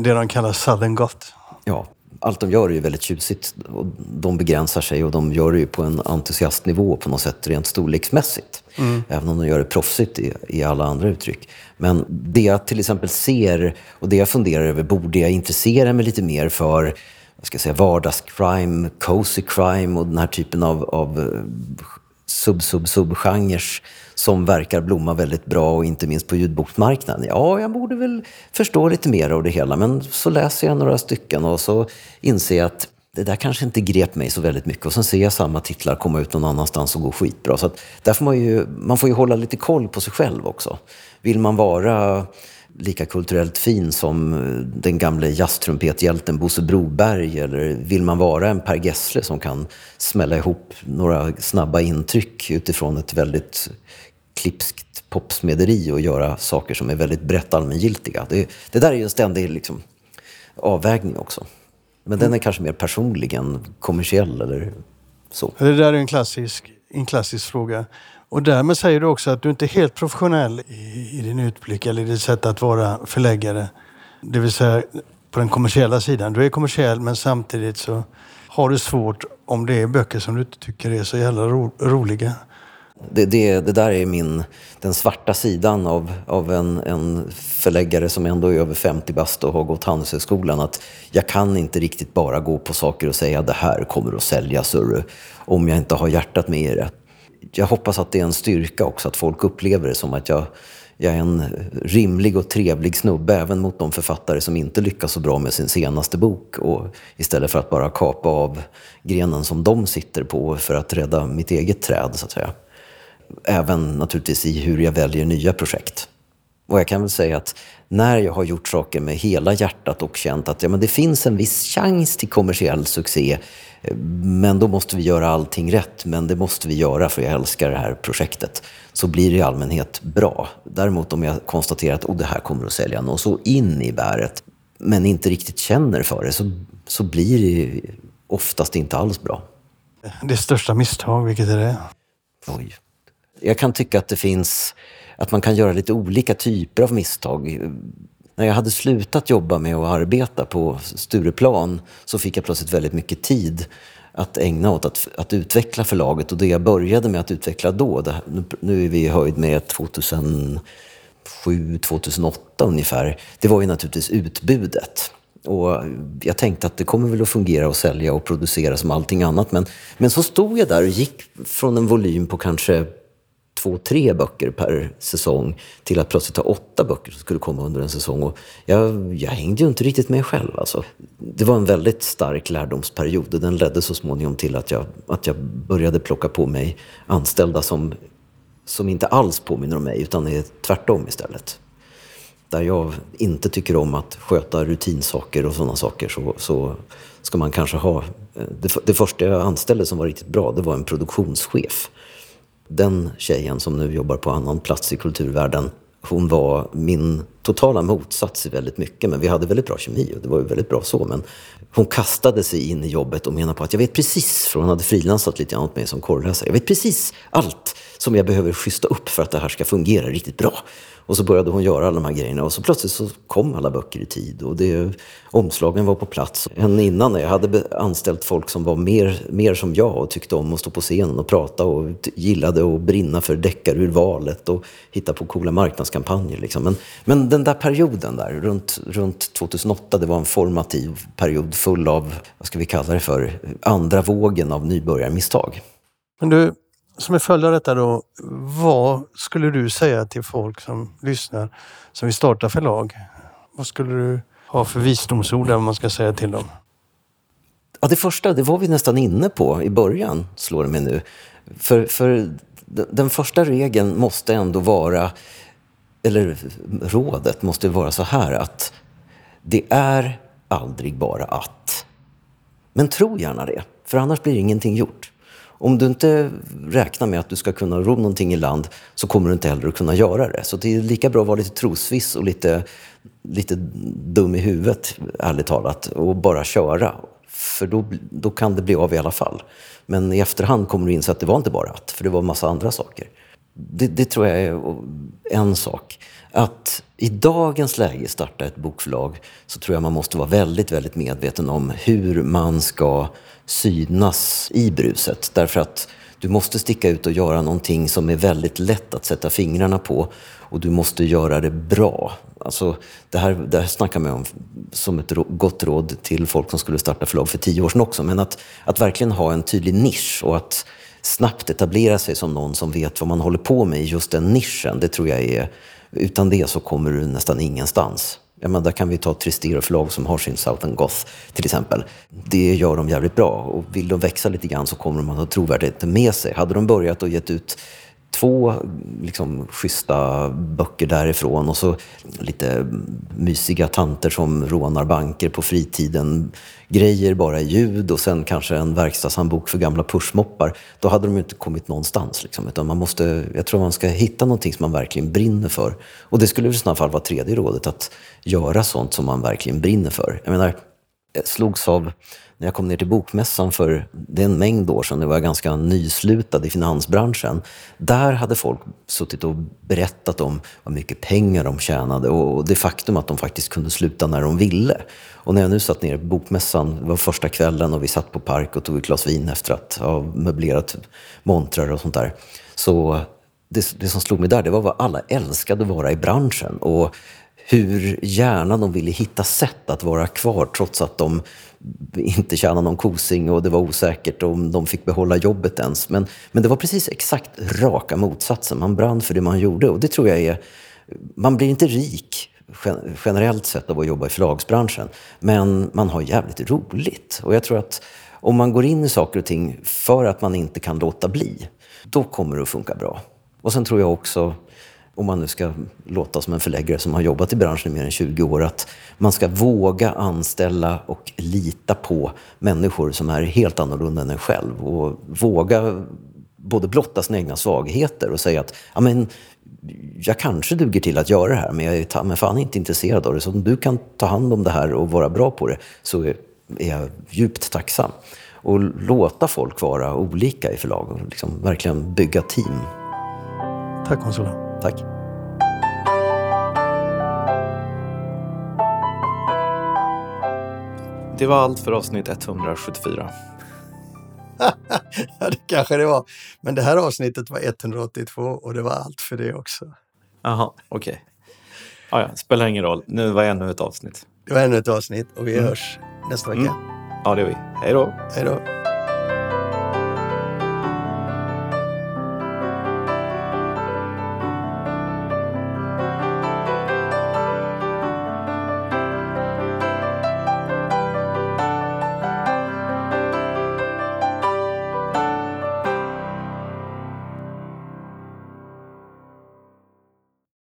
det de kallar Southern Goth. Ja, allt de gör är ju väldigt tjusigt. Och de begränsar sig och de gör det ju på en entusiastnivå på något sätt rent storleksmässigt. Mm. Även om de gör det proffsigt i, i alla andra uttryck. Men det jag till exempel ser och det jag funderar över, borde jag intressera mig lite mer för vad ska jag säga, vardagscrime, cozy crime och den här typen av, av eh, sub-sub-sub-genrer som verkar blomma väldigt bra och inte minst på ljudboksmarknaden. Ja, jag borde väl förstå lite mer av det hela men så läser jag några stycken och så inser jag att det där kanske inte grep mig så väldigt mycket och sen ser jag samma titlar komma ut någon annanstans och gå skitbra. Så att där får man, ju, man får ju hålla lite koll på sig själv också. Vill man vara lika kulturellt fin som eh, den gamle jazztrumpethjälten Bosse Broberg? Eller vill man vara en Per Gessle som kan smälla ihop några snabba intryck utifrån ett väldigt klipskt popsmederi och göra saker som är väldigt brett allmängiltiga? Det, det där är ju en ständig liksom, avvägning också. Men den är kanske mer personlig än kommersiell eller så. Det där är en klassisk, en klassisk fråga. Och därmed säger du också att du inte är helt professionell i, i din utblick eller i ditt sätt att vara förläggare. Det vill säga på den kommersiella sidan. Du är kommersiell men samtidigt så har du svårt om det är böcker som du inte tycker är så jävla ro, roliga. Det, det, det, där är min, den svarta sidan av, av en, en förläggare som ändå är över 50 bast och har gått Handelshögskolan. Att jag kan inte riktigt bara gå på saker och säga det här kommer att säljas om jag inte har hjärtat med i det jag hoppas att det är en styrka också, att folk upplever det som att jag, jag är en rimlig och trevlig snubbe även mot de författare som inte lyckas så bra med sin senaste bok. Och istället för att bara kapa av grenen som de sitter på för att rädda mitt eget träd, så att säga. Även naturligtvis i hur jag väljer nya projekt. Och jag kan väl säga att när jag har gjort saker med hela hjärtat och känt att ja, men det finns en viss chans till kommersiell succé men då måste vi göra allting rätt, men det måste vi göra för jag älskar det här projektet. Så blir det i allmänhet bra. Däremot om jag konstaterar att oh, det här kommer att sälja något så in i bäret, men inte riktigt känner för det, så, så blir det oftast inte alls bra. Det största misstag, vilket är det? Oj. Jag kan tycka att det finns, att man kan göra lite olika typer av misstag när jag hade slutat jobba med att arbeta på Stureplan så fick jag plötsligt väldigt mycket tid att ägna åt att, att utveckla förlaget. Och det jag började med att utveckla då, det, nu är vi i höjd med 2007, 2008 ungefär, det var ju naturligtvis utbudet. Och jag tänkte att det kommer väl att fungera och sälja och producera som allting annat. Men, men så stod jag där och gick från en volym på kanske två, tre böcker per säsong till att plötsligt ha åtta böcker som skulle komma under en säsong. Och jag, jag hängde ju inte riktigt med själv. Alltså. Det var en väldigt stark lärdomsperiod och den ledde så småningom till att jag, att jag började plocka på mig anställda som, som inte alls påminner om mig utan är tvärtom istället. Där jag inte tycker om att sköta rutinsaker och sådana saker så, så ska man kanske ha... Eh, det, det första jag anställde som var riktigt bra det var en produktionschef den tjejen som nu jobbar på annan plats i kulturvärlden, hon var min totala motsats i väldigt mycket. Men vi hade väldigt bra kemi och det var ju väldigt bra så. Men hon kastade sig in i jobbet och menade på att jag vet precis, för hon hade frilansat lite grann åt mig som korrläsare. Jag vet precis allt som jag behöver schyssta upp för att det här ska fungera riktigt bra. Och så började hon göra alla de här grejerna och så plötsligt så kom alla böcker i tid och det, omslagen var på plats. Än innan när jag hade anställt folk som var mer, mer som jag och tyckte om att stå på scenen och prata och gillade att brinna för deckarurvalet och hitta på coola marknadskampanjer. Liksom. Men, men den där perioden där, runt, runt 2008, det var en formativ period full av, vad ska vi kalla det för, andra vågen av nybörjarmisstag. Men du, som en följd av detta då, vad skulle du säga till folk som lyssnar som vill starta förlag? Vad skulle du ha för visdomsord där man ska säga till dem? Ja, det första, det var vi nästan inne på i början, slår det mig nu. För, för den första regeln måste ändå vara, eller rådet måste vara så här att det är aldrig bara att. Men tro gärna det, för annars blir ingenting gjort. Om du inte räknar med att du ska kunna ro någonting i land så kommer du inte heller att kunna göra det. Så det är lika bra att vara lite trosviss och lite, lite dum i huvudet, ärligt talat, och bara köra. För då, då kan det bli av i alla fall. Men i efterhand kommer du inse att det var inte bara att, för det var en massa andra saker. Det, det tror jag är en sak. Att i dagens läge starta ett bokförlag så tror jag man måste vara väldigt, väldigt medveten om hur man ska synas i bruset. Därför att du måste sticka ut och göra någonting som är väldigt lätt att sätta fingrarna på och du måste göra det bra. Alltså, det, här, det här snackar man om som ett gott råd till folk som skulle starta förlag för tio år sedan också. Men att, att verkligen ha en tydlig nisch och att snabbt etablera sig som någon som vet vad man håller på med i just den nischen, det tror jag är... Utan det så kommer du nästan ingenstans. Ja, men där kan vi ta Tristero förlag som har sin Southern Goth till exempel. Det gör de jävligt bra och vill de växa lite grann så kommer de att ha trovärdigheten med sig. Hade de börjat och gett ut två liksom, schyssta böcker därifrån och så lite mysiga tanter som rånar banker på fritiden. Grejer bara i ljud och sen kanske en verkstadshandbok för gamla pushmoppar. Då hade de ju inte kommit någonstans. Liksom. Utan man måste, jag tror man ska hitta någonting som man verkligen brinner för. Och det skulle i sådana fall vara tredje rådet, att göra sånt som man verkligen brinner för. Jag menar, jag slogs av när jag kom ner till Bokmässan för det är en mängd år sedan, det var ganska nyslutad i finansbranschen. Där hade folk suttit och berättat om vad mycket pengar de tjänade och det faktum att de faktiskt kunde sluta när de ville. Och när jag nu satt ner på Bokmässan, det var första kvällen och vi satt på park och tog ett glas vin efter att ha möblerat montrar och sånt där. Så det, det som slog mig där, det var vad alla älskade att vara i branschen. Och hur gärna de ville hitta sätt att vara kvar trots att de inte tjänade någon kosing och det var osäkert om de fick behålla jobbet ens. Men, men det var precis exakt raka motsatsen. Man brann för det man gjorde och det tror jag är... Man blir inte rik generellt sett av att jobba i förlagsbranschen. Men man har jävligt roligt. Och jag tror att om man går in i saker och ting för att man inte kan låta bli, då kommer det att funka bra. Och sen tror jag också om man nu ska låta som en förläggare som har jobbat i branschen i mer än 20 år, att man ska våga anställa och lita på människor som är helt annorlunda än en själv. Och våga både blotta sina egna svagheter och säga att ja, men, jag kanske duger till att göra det här, men jag är men fan inte intresserad av det. Så om du kan ta hand om det här och vara bra på det så är jag djupt tacksam. Och låta folk vara olika i förlag och liksom verkligen bygga team. Tack Konsola. Tack. Det var allt för avsnitt 174. ja, det kanske det var. Men det här avsnittet var 182 och det var allt för det också. Jaha, okej. Okay. Ah, ja, spelar ingen roll. Nu var ännu ett avsnitt. Det var ännu ett avsnitt och vi mm. hörs nästa vecka. Mm. Ja, det gör vi. Hej då. Hej då.